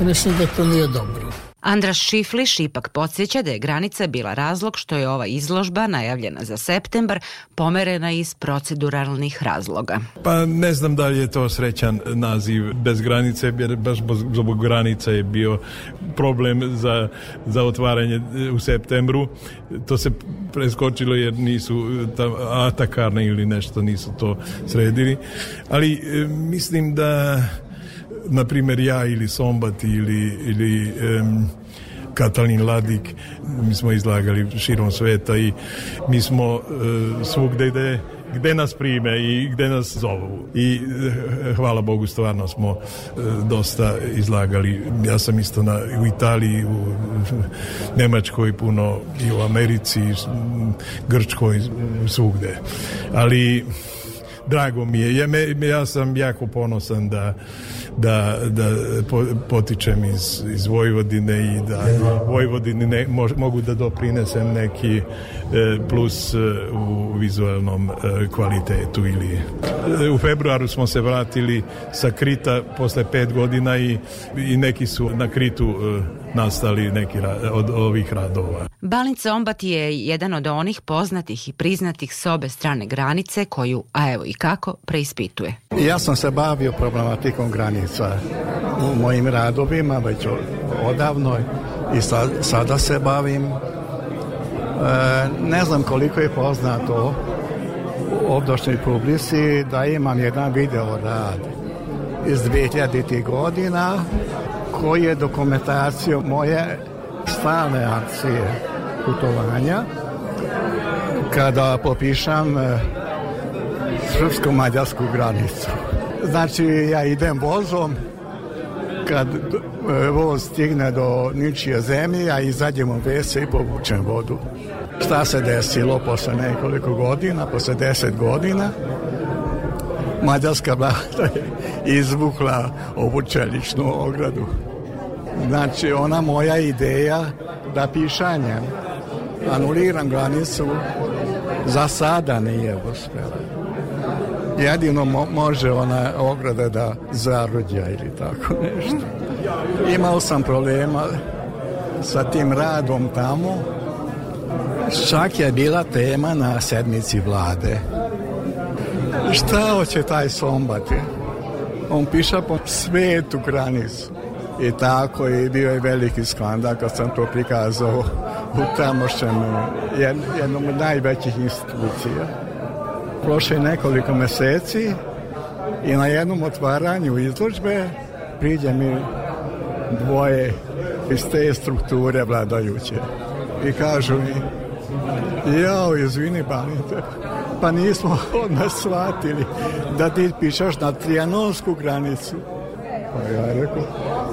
Mislim da to nije dobro. Andras Šifliš ipak podsjeća da je granica bila razlog što je ova izložba, najavljena za septembar, pomerena iz proceduralnih razloga. Pa ne znam da li je to srećan naziv bez granice, jer baš zbog granica je bio problem za, za otvaranje u septembru. To se preskočilo jer nisu tam, atakarne ili nešto nisu to sredili. Ali e, mislim da na primjer ja ili Sombat ili, ili um, Katalin Ladik, mi smo izlagali širom sveta i mi smo uh, svugde gde gde nas prime i gde nas zovu. I uh, hvala Bogu stvarno smo uh, dosta izlagali. Ja sam isto na, u Italiji, u Nemačkoj puno i u Americi, Grčkoj, svugde. Ali drago mi je. Ja, ja sam jako ponosan da da, da potičem iz, iz Vojvodine i da Vojvodini ne, mož, mogu da doprinesem neki e, plus e, u vizualnom e, kvalitetu ili u februaru smo se vratili sa Krita posle pet godina i, i neki su na Kritu nastali neki od ovih radova. Balinca Ombat je jedan od onih poznatih i priznatih s obe strane granice koju, a evo i kako, preispituje. Ja sam se bavio problematikom granica u mojim radovima već odavno i sad, sada se bavim. E, ne znam koliko je poznato u ovdošnjoj publici da imam jedan video rad iz 2000. godina koji je dokumentacijom moje stalne akcije putovanja kada popišam e, srpsko-mađarsku granicu. Znači ja idem vozom kad e, voz stigne do ničije zemlje, ja izađem u vese i povučem vodu. Šta se desilo posle nekoliko godina, posle deset godina, mađarska vlada je izvukla ovu čeličnu ogradu. Znači, ona moja ideja da pišanjem anuliram granicu za sada nije uspela. Jedino mo može ona ograda da zarođa ili tako nešto. Imao sam problema sa tim radom tamo. Čak je bila tema na sedmici vlade. Šta hoće taj sombati? On piša po svetu granicu. I tako i bio je veliki skandal kad sam to prikazao u tamošnjem jednom od najvećih institucija. Prošle nekoliko meseci i na jednom otvaranju izložbe priđe mi dvoje iz te strukture vladajuće i kažu mi jao, izvini, banite, pa nismo od nas shvatili da ti pišaš na trijanonsku granicu. Pa ja rekao,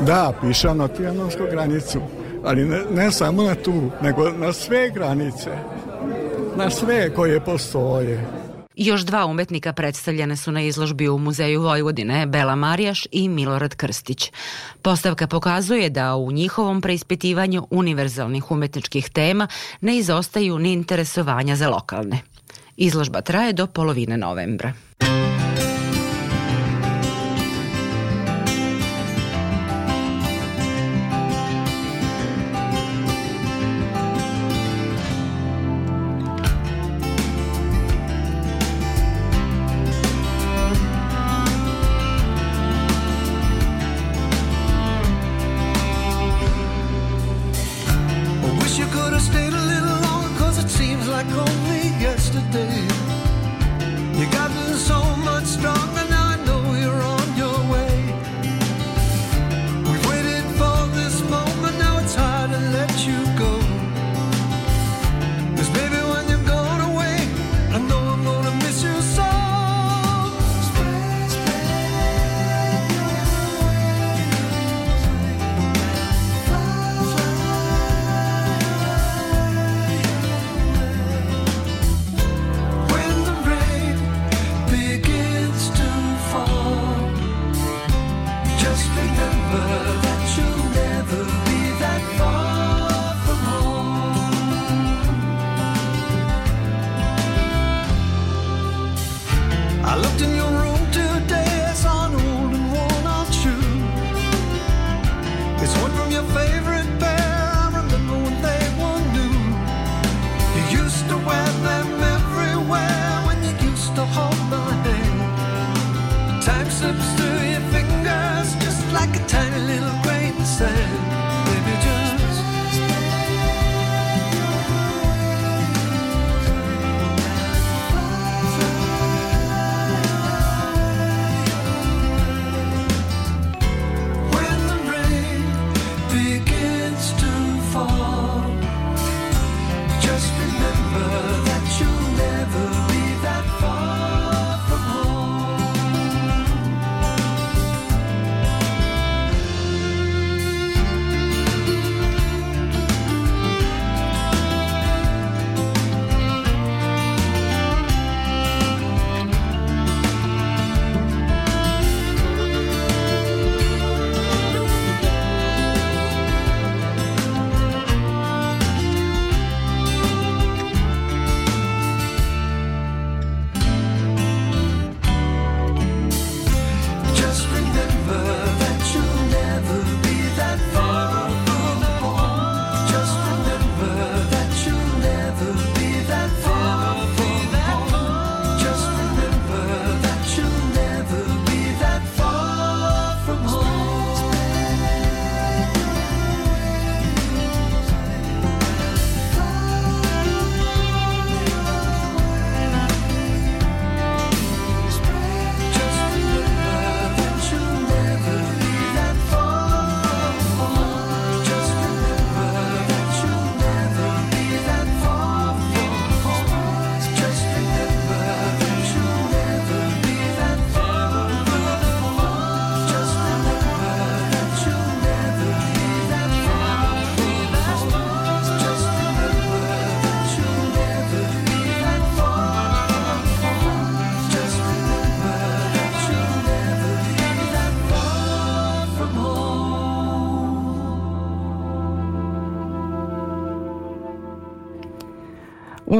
da, pišem na trijanonsku granicu, ali ne, ne samo na tu, nego na sve granice, na sve koje postoje. Još dva umetnika predstavljene su na izložbi u Muzeju Vojvodine, Bela Marijaš i Milorad Krstić. Postavka pokazuje da u njihovom preispitivanju univerzalnih umetničkih tema ne izostaju ni interesovanja za lokalne. Izložba traje do polovine novembra.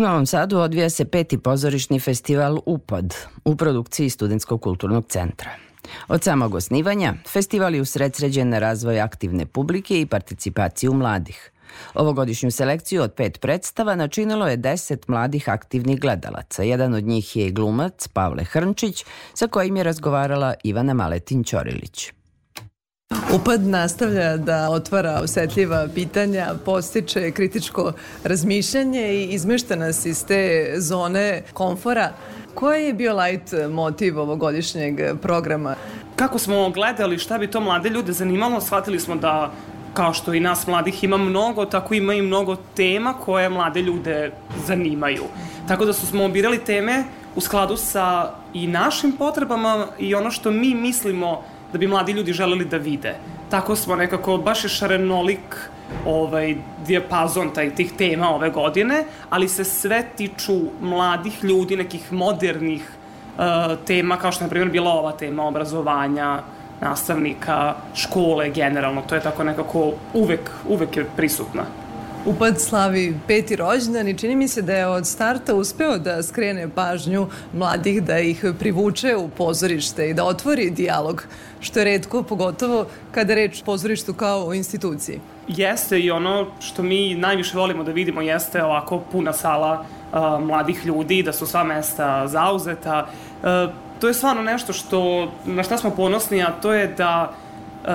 Novom Sadu odvija se peti pozorišni festival UPAD u produkciji Studenskog kulturnog centra. Od samog osnivanja, festival je usredsređen na razvoj aktivne publike i participaciju mladih. Ovogodišnju selekciju od pet predstava načinilo je deset mladih aktivnih gledalaca. Jedan od njih je i glumac Pavle Hrnčić, sa kojim je razgovarala Ivana Maletin-Ćorilić. Upad nastavlja da otvara osetljiva pitanja, postiče kritičko razmišljanje i izmešta nas iz te zone komfora. Koji je bio light motiv ovogodišnjeg programa? Kako smo gledali šta bi to mlade ljude zanimalo, shvatili smo da kao što i nas mladih ima mnogo, tako ima i mnogo tema koje mlade ljude zanimaju. Tako da smo birali teme u skladu sa i našim potrebama i ono što mi mislimo da bi mladi ljudi želeli da vide. Tako smo nekako, baš je šarenolik ovaj, dijapazon taj, tih tema ove godine, ali se sve tiču mladih ljudi, nekih modernih uh, tema, kao što je, na primjer, bila ova tema obrazovanja, nastavnika, škole generalno. To je tako nekako uvek, uvek je prisutna. Upad slavi peti rođendan i čini mi se da je od starta uspeo da skrene pažnju mladih, da ih privuče u pozorište i da otvori dijalog, što je redko, pogotovo kada reč pozorištu kao o instituciji. Jeste i ono što mi najviše volimo da vidimo jeste ovako puna sala uh, mladih ljudi, da su sva mesta zauzeta. Uh, to je stvarno nešto što, na šta smo ponosni, a to je da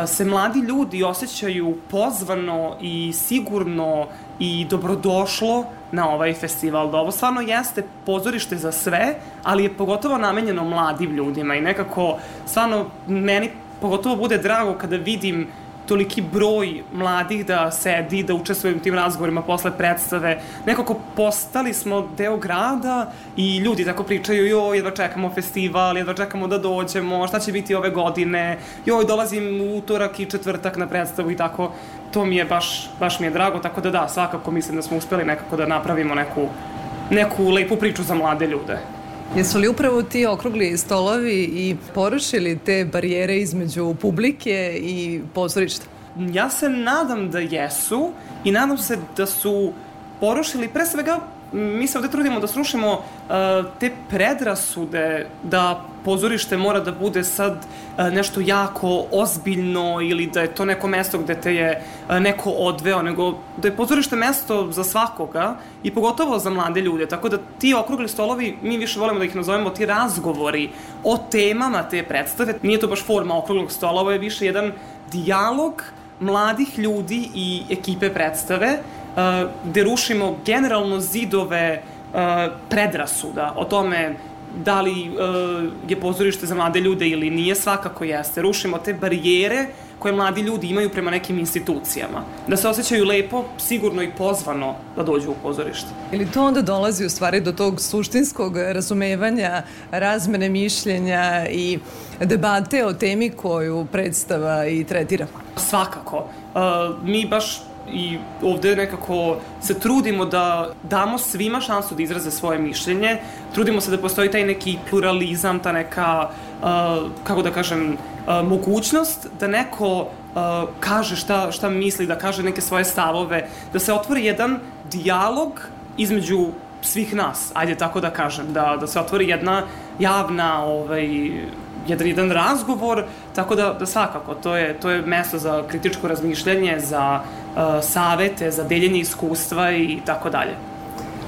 se mladi ljudi osjećaju pozvano i sigurno i dobrodošlo na ovaj festival. Da ovo stvarno jeste pozorište za sve, ali je pogotovo namenjeno mladim ljudima i nekako stvarno meni pogotovo bude drago kada vidim toliki broj mladih da sedi, da učestvuju u tim razgovorima posle predstave. Nekako postali smo deo grada i ljudi tako pričaju, joj, jedva čekamo festival, jedva čekamo da dođemo, šta će biti ove godine, joj, dolazim u utorak i četvrtak na predstavu i tako. To mi je baš, baš mi je drago, tako da da, svakako mislim da smo uspeli nekako da napravimo neku, neku lepu priču za mlade ljude. Jesu li upravo ti okrugli stolovi i porušili te barijere između publike i pozorišta? Ja se nadam da jesu i nadam se da su porušili pre svega mi se ovde trudimo da srušimo uh, te predrasude da pozorište mora da bude sad e, nešto jako ozbiljno ili da je to neko mesto gde te je e, neko odveo, nego da je pozorište mesto za svakoga i pogotovo za mlade ljude. Tako da ti okrugli stolovi, mi više volimo da ih nazovemo ti razgovori o temama te predstave. Nije to baš forma okruglog stola, ovo je više jedan dijalog mladih ljudi i ekipe predstave uh, gde rušimo generalno zidove predrasuda o tome da li uh, je pozorište za mlade ljude ili nije, svakako jeste. Rušimo te barijere koje mladi ljudi imaju prema nekim institucijama. Da se osjećaju lepo, sigurno i pozvano da dođu u pozorište. Ili to onda dolazi u stvari do tog suštinskog razumevanja, razmene mišljenja i debate o temi koju predstava i tretira? Svakako. Uh, mi baš i ovde nekako se trudimo da damo svima šansu da izraze svoje mišljenje, trudimo se da postoji taj neki pluralizam, ta neka, uh, kako da kažem, uh, mogućnost da neko uh, kaže šta, šta misli, da kaže neke svoje stavove, da se otvori jedan dijalog između svih nas, ajde tako da kažem, da, da se otvori jedna javna ovaj, jedan, jedan razgovor, tako da, da svakako, to je, to je mesto za kritičko razmišljanje, za uh, savete, za deljenje iskustva i tako dalje.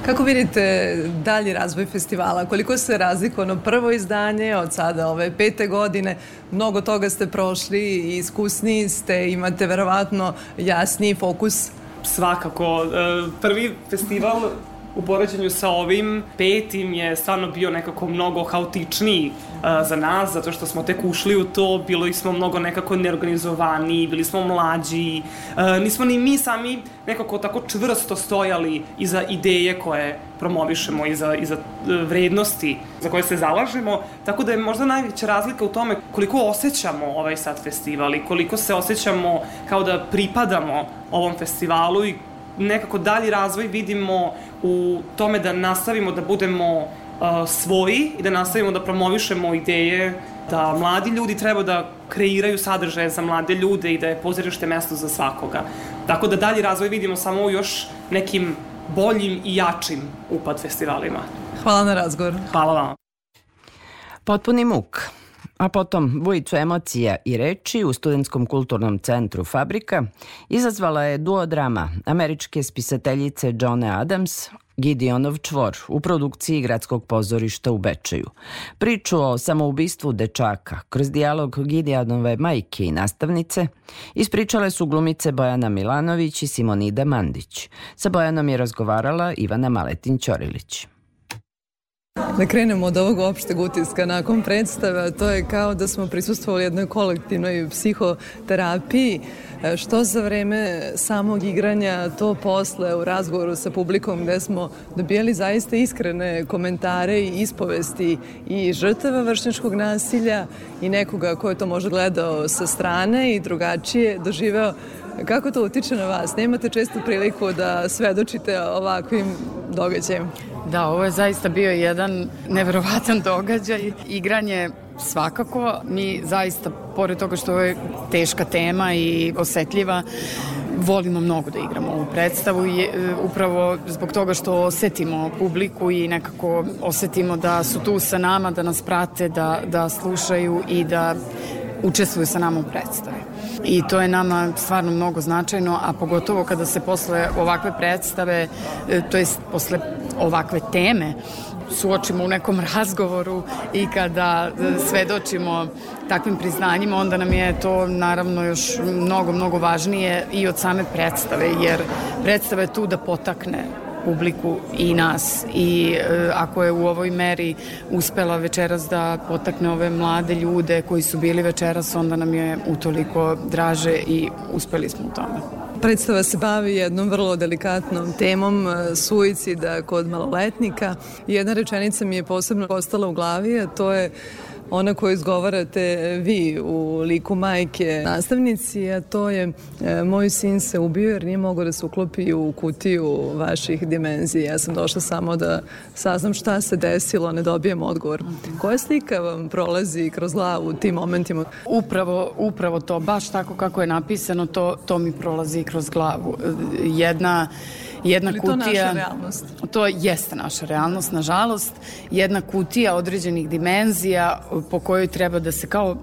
Kako vidite dalji razvoj festivala? Koliko se razlikuje ono prvo izdanje od sada ove pete godine? Mnogo toga ste prošli i iskusniji ste, imate verovatno jasniji fokus? Svakako. Uh, prvi festival u poređenju sa ovim. Petim je stvarno bio nekako mnogo haotičniji uh, za nas, zato što smo tek ušli u to, bilo smo mnogo nekako neorganizovani, bili smo mlađi, uh, nismo ni mi sami nekako tako čvrsto stojali iza ideje koje promovišemo, iza, iza vrednosti za koje se zalažemo, tako da je možda najveća razlika u tome koliko osjećamo ovaj sad festival i koliko se osjećamo kao da pripadamo ovom festivalu i nekako dalji razvoj vidimo u tome da nastavimo da budemo uh, svoji i da nastavimo da promovišemo ideje da mladi ljudi treba da kreiraju sadržaje za mlade ljude i da je pozorište mesto za svakoga. Tako da dalji razvoj vidimo samo u još nekim boljim i jačim upad festivalima. Hvala na razgovor. Hvala vam. Potpuni muk. A potom bujicu emocija i reči u Studentskom kulturnom centru Fabrika izazvala je duodrama američke spisateljice Johne Adams Gideonov čvor u produkciji gradskog pozorišta u Bečeju. Priču o samoubistvu dečaka kroz dijalog Gideonove majke i nastavnice ispričale su glumice Bojana Milanović i Simonida Mandić. Sa Bojanom je razgovarala Ivana Maletin-Ćorilić. Da krenemo od ovog opšteg utiska nakon predstave, to je kao da smo prisustvovali jednoj kolektivnoj psihoterapiji, e, što za vreme samog igranja, to posle u razgovoru sa publikom gde smo dobijali zaista iskrene komentare i ispovesti i žrtava vršnjačkog nasilja i nekoga ko je to možda gledao sa strane i drugačije doživeo Kako to utiče na vas? Nemate često priliku da svedočite ovakvim događajima? Da, ovo je zaista bio jedan neverovatan događaj. Igranje svakako. Mi zaista, pored toga što je teška tema i osetljiva, volimo mnogo da igramo ovu predstavu i e, upravo zbog toga što osetimo publiku i nekako osetimo da su tu sa nama, da nas prate, da, da slušaju i da učestvuju sa nama u predstavi. I to je nama stvarno mnogo značajno, a pogotovo kada se posle ovakve predstave, e, to jest posle ovakve teme, suočimo u nekom razgovoru i kada e, svedočimo takvim priznanjima, onda nam je to naravno još mnogo, mnogo važnije i od same predstave, jer predstava je tu da potakne publiku i nas i e, ako je u ovoj meri uspela večeras da potakne ove mlade ljude koji su bili večeras, onda nam je utoliko draže i uspeli smo u tome. Predstava se bavi jednom vrlo delikatnom temom e, suicida kod maloletnika. Jedna rečenica mi je posebno ostala u glavi, a to je ona koju izgovarate vi u liku majke nastavnici, a to je e, moj sin se ubio jer nije mogao da se uklopi u kutiju vaših dimenzija. Ja sam došla samo da saznam šta se desilo, ne dobijem odgovor. Koja slika vam prolazi kroz glavu u tim momentima? Upravo, upravo to, baš tako kako je napisano, to, to mi prolazi kroz glavu. Jedna Jedna Ali kutija... to naša realnost? To jeste naša realnost, nažalost. Jedna kutija određenih dimenzija po kojoj treba da se kao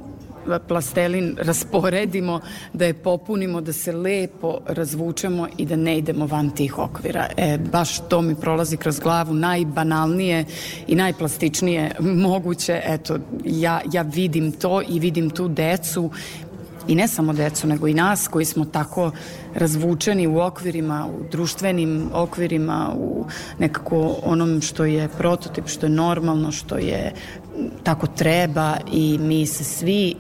plastelin rasporedimo, da je popunimo, da se lepo razvučemo i da ne idemo van tih okvira. E, baš to mi prolazi kroz glavu najbanalnije i najplastičnije moguće. Eto, ja, ja vidim to i vidim tu decu i ne samo decu, nego i nas koji smo tako razvučeni u okvirima, u društvenim okvirima, u nekako onom što je prototip, što je normalno, što je tako treba i mi se svi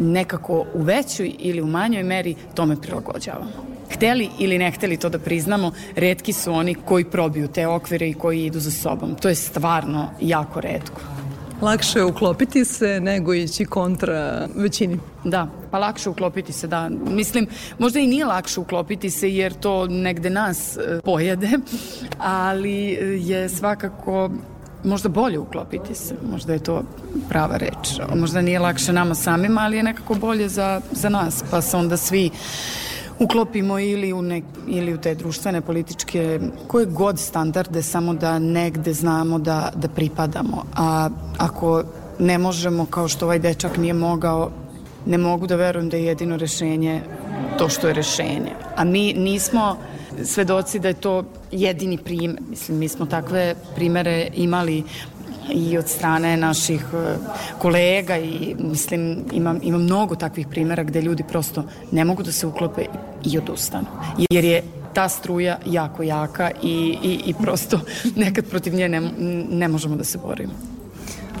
nekako u većoj ili u manjoj meri tome prilagođavamo. Hteli ili ne hteli to da priznamo, redki su oni koji probiju te okvire i koji idu za sobom. To je stvarno jako redko. Lakše je uklopiti se nego ići kontra većini. Da, pa lakše uklopiti se, da. Mislim, možda i nije lakše uklopiti se jer to negde nas e, pojede, ali je svakako možda bolje uklopiti se, možda je to prava reč. Možda nije lakše nama samima, ali je nekako bolje za, za nas, pa se onda svi uklopimo ili u, nek, ili u te društvene, političke, koje god standarde, samo da negde znamo da, da pripadamo. A ako ne možemo, kao što ovaj dečak nije mogao, ne mogu da verujem da je jedino rešenje to što je rešenje. A mi nismo svedoci da je to jedini primer. Mislim, mi smo takve primere imali i od strane naših e, kolega i mislim ima, ima mnogo takvih primera gde ljudi prosto ne mogu da se uklope i odustanu. Jer je ta struja jako jaka i, i, i prosto nekad protiv nje ne, ne možemo da se borimo.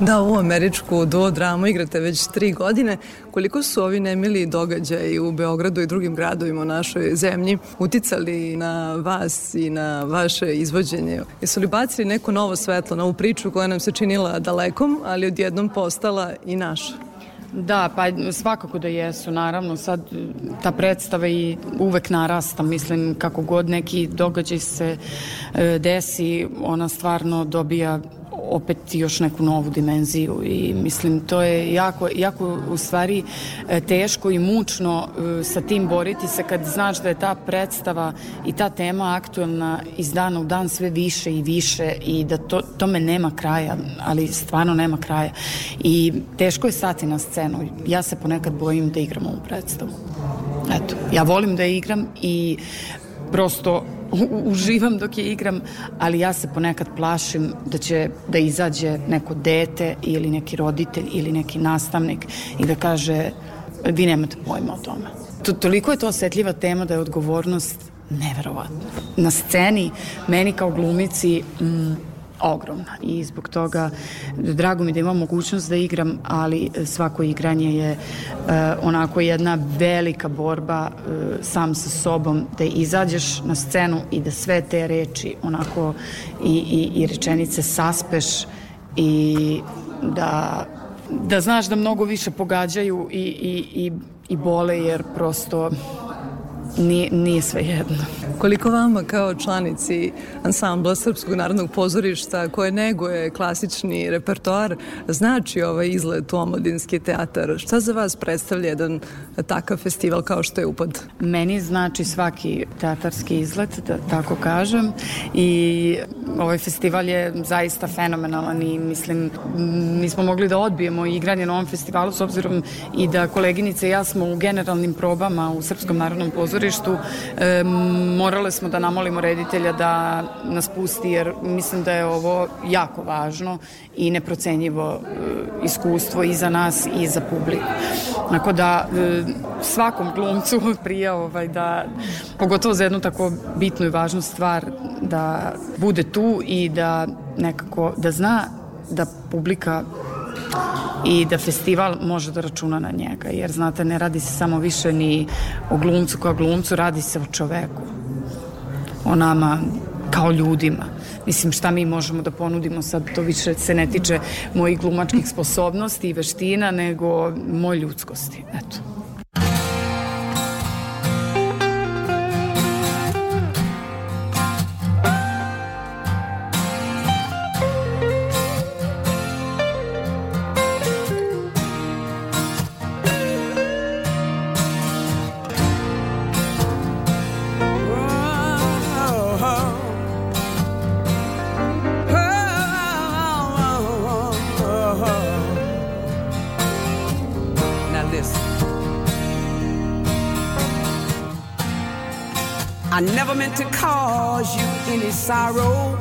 Da, u američku duodramu igrate već tri godine. Koliko su ovi nemili događaji u Beogradu i drugim gradovima u našoj zemlji uticali na vas i na vaše izvođenje? Jesu li bacili neko novo svetlo na ovu priču koja nam se činila dalekom, ali odjednom postala i naša? Da, pa svakako da jesu, naravno, sad ta predstava i uvek narasta, mislim, kako god neki događaj se e, desi, ona stvarno dobija opet još neku novu dimenziju i mislim to je jako, jako u stvari e, teško i mučno e, sa tim boriti se kad znaš da je ta predstava i ta tema aktuelna iz dana u dan sve više i više i da to, tome nema kraja, ali stvarno nema kraja i teško je stati na scenu. Ja se ponekad bojim da igram ovu predstavu. Eto, ja volim da igram i prosto uživam dok je igram, ali ja se ponekad plašim da će da izađe neko dete ili neki roditelj ili neki nastavnik i da kaže vi nemate pojma o tome. To, toliko je to osetljiva tema da je odgovornost neverovatna. Na sceni, meni kao glumici, mm, ogromna. I zbog toga drago mi da imam mogućnost da igram, ali svako igranje je uh, onako jedna velika borba uh, sam sa sobom da izađeš na scenu i da sve te reči onako i, i, i rečenice saspeš i da da znaš da mnogo više pogađaju i, i, i, i bole jer prosto nije, nije sve jedno. Koliko vama kao članici ansambla Srpskog narodnog pozorišta koje neguje klasični repertoar znači ovaj izlet u omladinski teatar? Šta za vas predstavlja jedan takav festival kao što je Upad? Meni znači svaki teatarski izlet, da tako kažem i ovaj festival je zaista fenomenalan i mislim mi smo mogli da odbijemo igranje na ovom festivalu s obzirom i da koleginice i ja smo u generalnim probama u Srpskom narodnom pozorištu e, morale smo da namolimo reditelja da nas pusti jer mislim da je ovo jako važno i neprocenjivo e, iskustvo i za nas i za publiku. Tako da e, svakom glumcu prija ovaj, da pogotovo za jednu tako bitnu i važnu stvar da bude tu i da nekako da zna da publika i da festival može da računa na njega, jer znate, ne radi se samo više ni o glumcu kao glumcu, radi se o čoveku, o nama kao ljudima. Mislim, šta mi možemo da ponudimo sad, to više se ne tiče mojih glumačkih sposobnosti i veština, nego moj ljudskosti. Eto. any sorrow.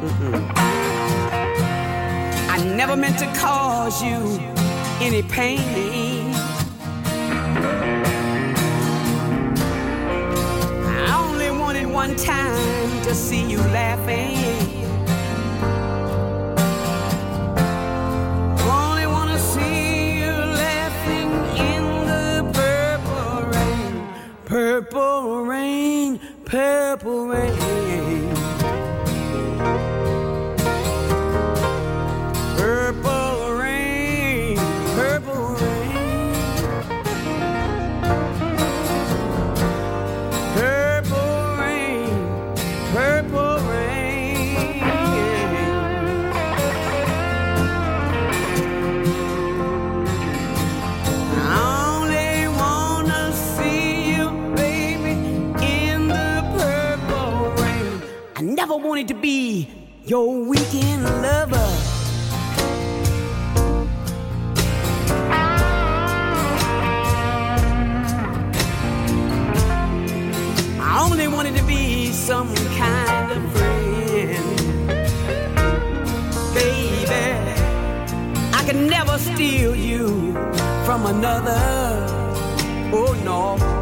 Mm-mm. I never meant to cause you any pain. I only wanted one time to see you laughing. your weekend lover. I only wanted to be some kind of friend, baby. I can never steal you from another. Oh no.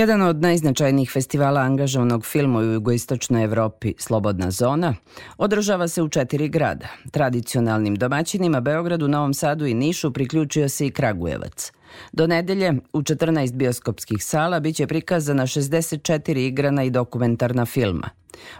Jedan od najznačajnijih festivala angažovanog filma u jugoistočnoj Evropi, Slobodna zona, održava se u četiri grada. Tradicionalnim domaćinima Beogradu, Novom Sadu i Nišu priključio se i Kragujevac. Do nedelje u 14 bioskopskih sala biće prikazana 64 igrana i dokumentarna filma.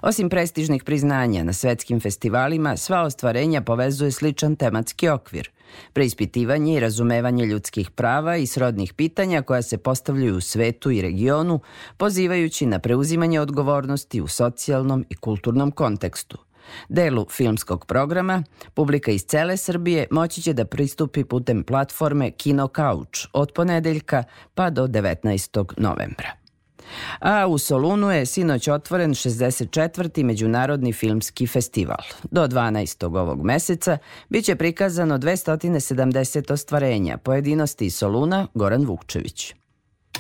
Osim prestižnih priznanja na svetskim festivalima, sva ostvarenja povezuje sličan tematski okvir – preispitivanje i razumevanje ljudskih prava i srodnih pitanja koja se postavljaju u svetu i regionu, pozivajući na preuzimanje odgovornosti u socijalnom i kulturnom kontekstu. Delu filmskog programa, publika iz cele Srbije moći će da pristupi putem platforme Kino Couch od ponedeljka pa do 19. novembra. A u Solunu je sinoć otvoren 64. Međunarodni filmski festival. Do 12. ovog meseca biće prikazano 270 ostvarenja. Pojedinosti iz Soluna, Goran Vukčević.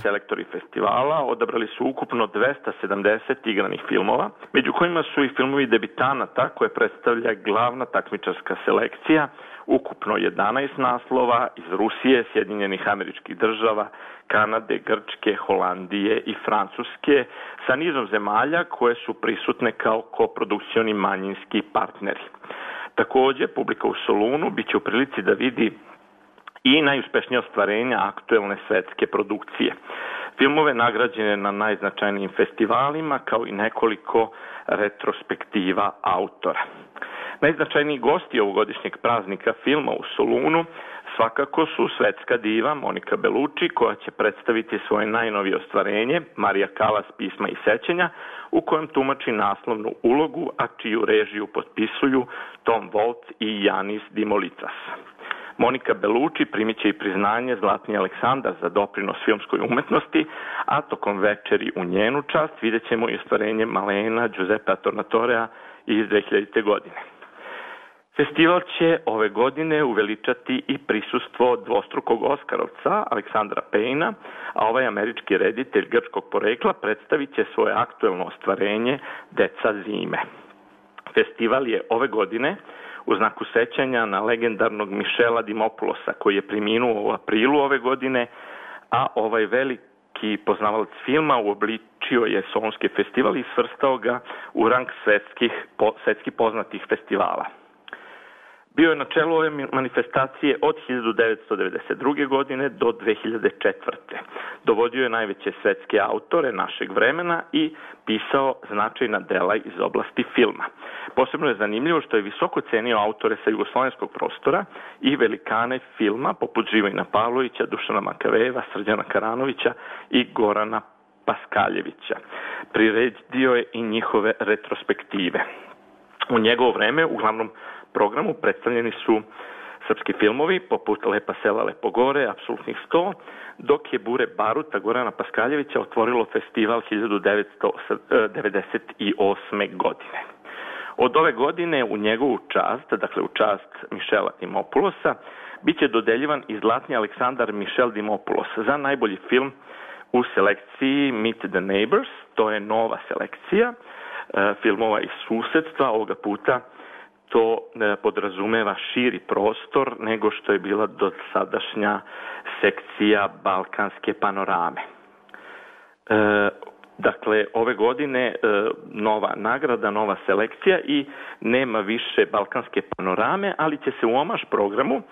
Selektori festivala odabrali su ukupno 270 igranih filmova, među kojima su i filmovi debitanata koje predstavlja glavna takmičarska selekcija, ukupno 11 naslova iz Rusije, Sjedinjenih američkih država, Kanade, Grčke, Holandije i Francuske sa nizom zemalja koje su prisutne kao koprodukcioni manjinski partneri. Takođe, publika u Solunu biće u prilici da vidi i najuspešnije ostvarenja aktuelne svetske produkcije. Filmove nagrađene na najznačajnijim festivalima kao i nekoliko retrospektiva autora. Najznačajniji gosti ovogodišnjeg praznika filma u Solunu svakako su svetska diva Monika Belucci koja će predstaviti svoje najnovije ostvarenje Marija Kalas pisma i sećenja u kojem tumači naslovnu ulogu, a čiju režiju potpisuju Tom Volt i Janis Dimolicas. Monika Belucci primit će i priznanje Zlatni Aleksandar za doprinos filmskoj umetnosti, a tokom večeri u njenu čast vidjet ćemo i ostvarenje Malena Giuseppe Tornatorea iz 2000. godine. Festival će ove godine uveličati i prisustvo dvostrukog Oskarovca Aleksandra Pejna, a ovaj američki reditelj grčkog porekla predstavit će svoje aktuelno ostvarenje Deca zime. Festival je ove godine u znaku sećanja na legendarnog Mišela Dimopulosa koji je preminuo u aprilu ove godine, a ovaj veliki poznavalac filma uobličio je Solonski festival i svrstao ga u rang svetskih, po, svetski poznatih festivala. Bio je na čelu ove manifestacije od 1992. godine do 2004. Dovodio je najveće svetske autore našeg vremena i pisao značajna dela iz oblasti filma. Posebno je zanimljivo što je visoko cenio autore sa jugoslovenskog prostora i velikane filma poput Živojna Pavlovića, Dušana Makaveva, Srđana Karanovića i Gorana Paskaljevića. Priredio je i njihove retrospektive. U njegovo vreme, uglavnom programu predstavljeni su srpski filmovi poput Lepa sela Lepogore, Apsolutnih 100, dok je Bure Baruta Gorana Paskaljevića otvorilo festival 1998. godine. Od ove godine u njegovu čast, dakle u čast Mišela Dimopulosa, biće dodeljivan i zlatni Aleksandar Mišel Dimopoulos za najbolji film u selekciji Meet the Neighbors, to je nova selekcija e, filmova iz susedstva, ovoga puta to e, podrazumeva širi prostor nego što je bila do sadašnja sekcija Balkanske panorame. E, dakle, ove godine e, nova nagrada, nova selekcija i nema više Balkanske panorame, ali će se u omaš programu e,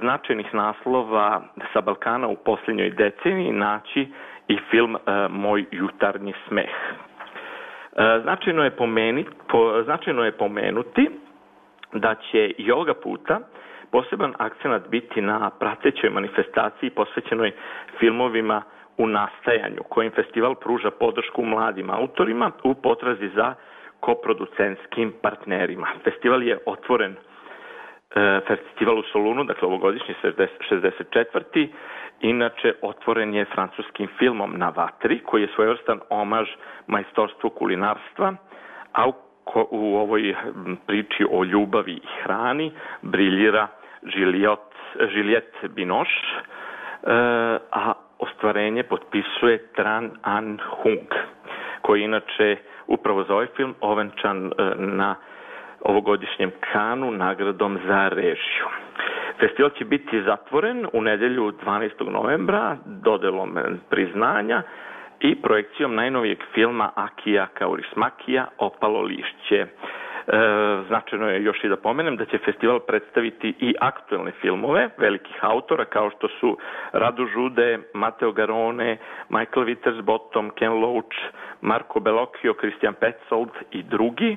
značajnih naslova sa Balkana u posljednjoj deceniji naći i film Moj jutarnji smeh. Značajno je, pomeni, po, značajno je pomenuti da će i ovoga puta poseban akcenat biti na pratećoj manifestaciji posvećenoj filmovima u nastajanju, kojim festival pruža podršku mladim autorima u potrazi za koproducentskim partnerima. Festival je otvoren e, festival u Solunu, dakle ovogodišnji 64. Inače, otvoren je francuskim filmom Na vatri, koji je svojevrstan omaž majstorstvu kulinarstva, a u u ovoj priči o ljubavi i hrani briljira Žilijet Binoš, e, a ostvarenje potpisuje Tran An Hung, koji inače upravo za ovaj film ovenčan e, na ovogodišnjem kanu nagradom za režiju. Festival će biti zatvoren u nedelju 12. novembra dodelom priznanja i projekcijom najnovijeg filma Akija Kaurismakija Opalo lišće. E, značajno je još i da pomenem da će festival predstaviti i aktuelne filmove velikih autora kao što su Radu Žude, Mateo Garone, Michael Wittersbottom, Ken Loach, Marko Bellocchio, Christian Petzold i drugi,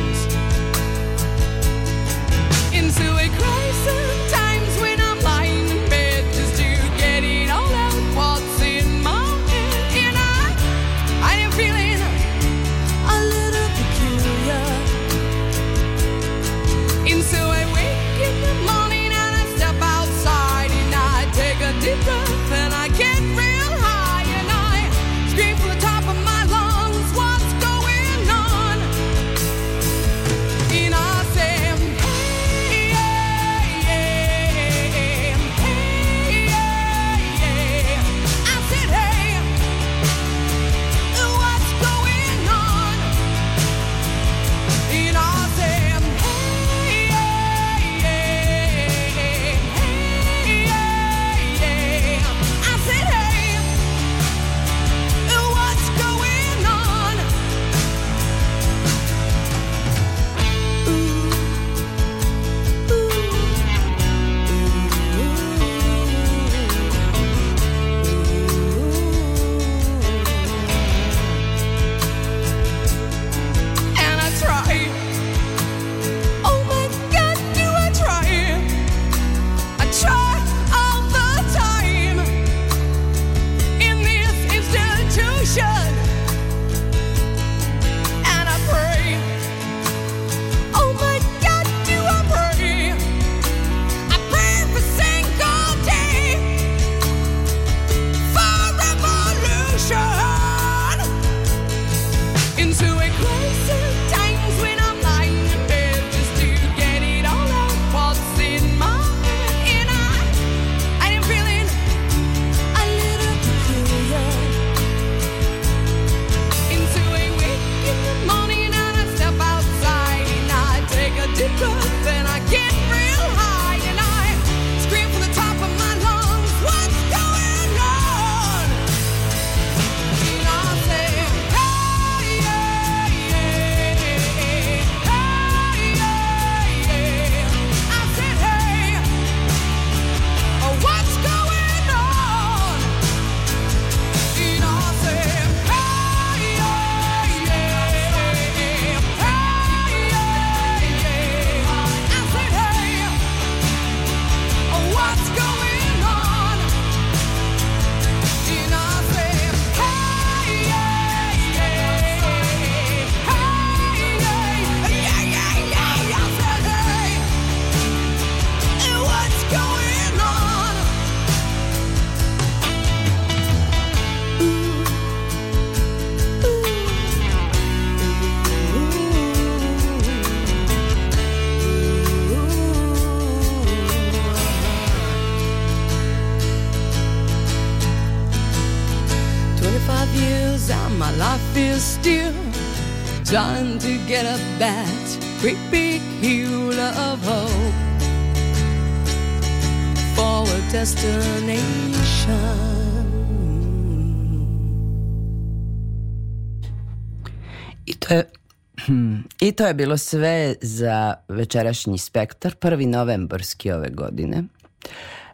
To je bilo sve za večerašnji spektar, prvi novembrski ove godine.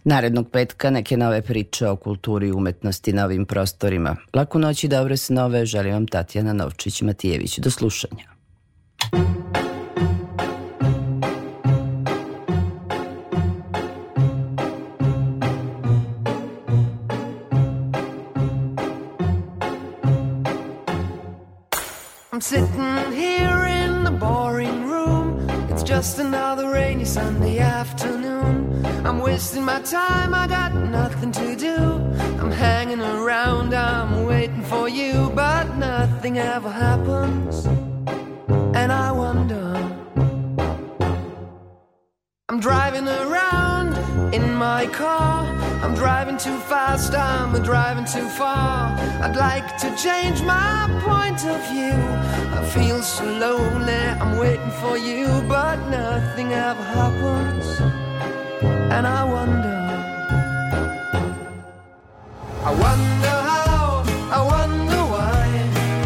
Narednog petka neke nove priče o kulturi i umetnosti na ovim prostorima. Laku noć i dobre snove, želim vam Tatjana Novčić-Matijević. Do slušanja. I'm sitting just another rainy Sunday afternoon. I'm wasting my time, I got nothing to do. I'm hanging around, I'm waiting for you, but nothing ever happens. And I wonder. I'm driving around in my car. I'm driving too fast, I'm driving too far. I'd like to change my point of view. Feel so lonely, I'm waiting for you, but nothing ever happens. And I wonder. I wonder how, I wonder why.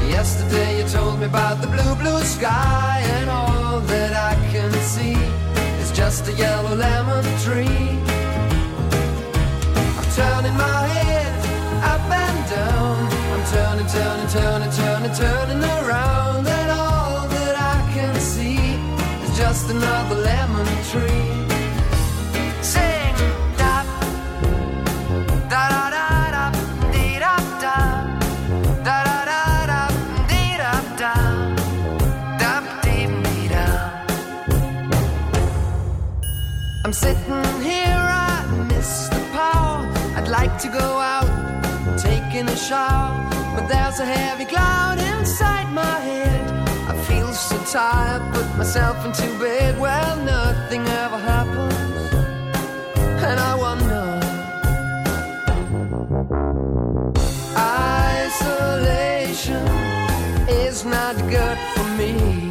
Yesterday you told me about the blue, blue sky, and all that I can see is just a yellow lemon tree. I'm turning my head up and down. I'm turning, turning, turning, turning, turning around, I'm sitting here, I miss the power. I'd like to go out, taking a shower, but there's a heavy cloud inside my head. I feel so tired, put myself into bed. Well, nothing ever happens, and I wonder. Isolation is not good for me.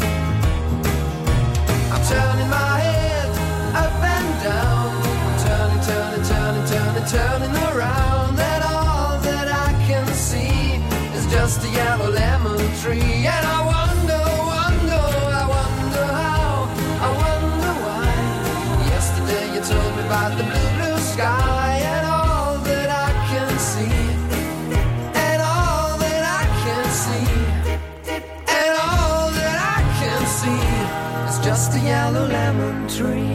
Yellow lemon tree.